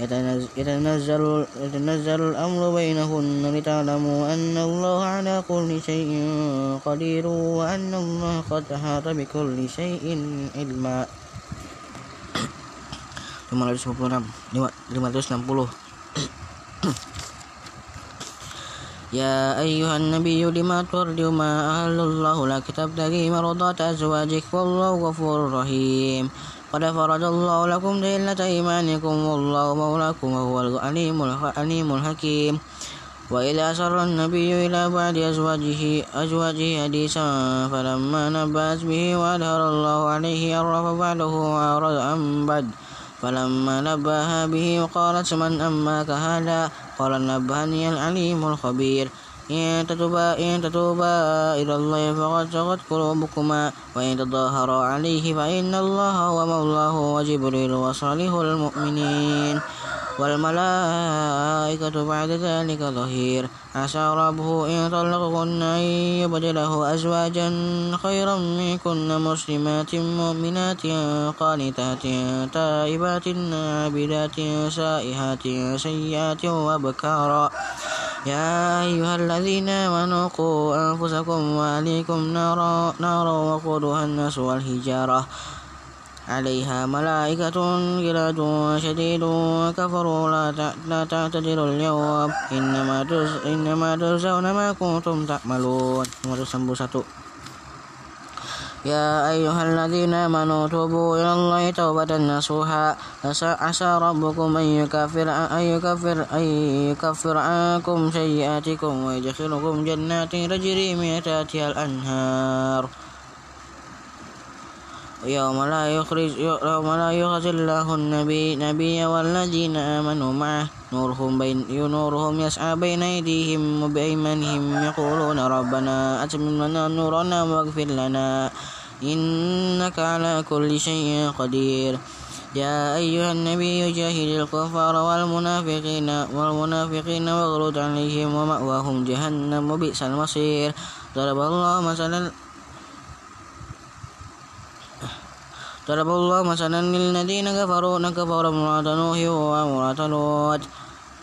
يتنزل, يتنزل الأمر بينهن لتعلموا أن الله على كل شيء قدير وأن الله قد أحاط بكل شيء علما. 560 يا أيها النبي لما ترد ما أهل الله لك تبتغي مرضات أزواجك والله غفور رحيم. قد فرض الله لكم ليلة إيمانكم والله مولاكم وهو العليم الحكيم. وإذا أسر النبي إلى بعد أزواجه أزواجه حديثا فلما نبأت به وأظهر الله عليه عرف بعده وأعرض عن بعد. فلما نبأها به وقالت من أماك هذا؟ قال نبهني العليم الخبير. إن تتوبا إن تتوبا إلى الله فقد سقط قلوبكما وإن تظاهرا عليه فإن الله هو مولاه وجبريل وصالح المؤمنين. والملائكة بعد ذلك ظهير. عسى ربه إن طلقكن أن يبدله أزواجا خيرا منكن مسلمات مؤمنات قانتات تائبات عابدات سائحات سيئات وبكارا يا أيها الذين آمنوا قوا أنفسكم وأهليكم نارا, نارا وقودها الناس والحجارة. عليها ملائكة غلاد شديد كفروا لا لا تعتذروا اليوم. إنما إنما تجزون ما كنتم تعملون يا أيها الذين آمنوا توبوا إلى الله توبة نصوحا. عسى ربكم أن يكفر أن يكفر أن يكفر عنكم سيئاتكم ويدخلكم جنات تجري من تحتها الأنهار. يوم لا يخرج يوم لا يخرج الله النبي نبي والذين آمنوا معه. نورهم بين نورهم يسعى بين أيديهم وبأيمانهم. يقولون ربنا أتمم لنا نورنا واغفر لنا. إنك على كل شيء قدير. يا أيها النبي جاهد الكفار والمنافقين والمنافقين واغلد عليهم ومأواهم جهنم وبئس المصير. ضرب الله مثلا ضرب الله مثلا للذين كفروا كفروا امرأة نوح وامرأة لوط.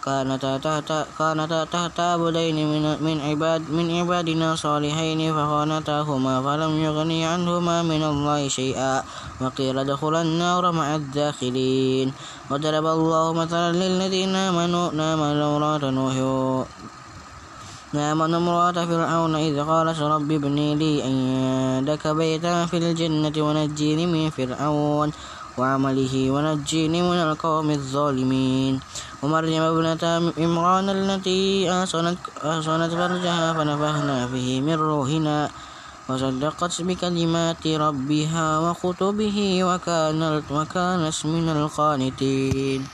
كانتا تحت كانتا تحت عبدين من, من عباد من عبادنا صالحين فخانتاهما فلم يغني عنهما من الله شيئا وقيل ادخلا النار مع الداخلين. وضرب الله مثلا للذين آمنوا آمنوا امرأة نوح آمن امرأة فرعون إذ قالت رب ابن لي عندك بيتا في الجنة ونجيني من فرعون وعمله ونجيني من القوم الظالمين. ومريم ابنة عمران التي أحصنت أحصنت فرجها فنفخنا فيه من روحنا وصدقت بكلمات ربها وكتبه وكانت وكانت من القانتين.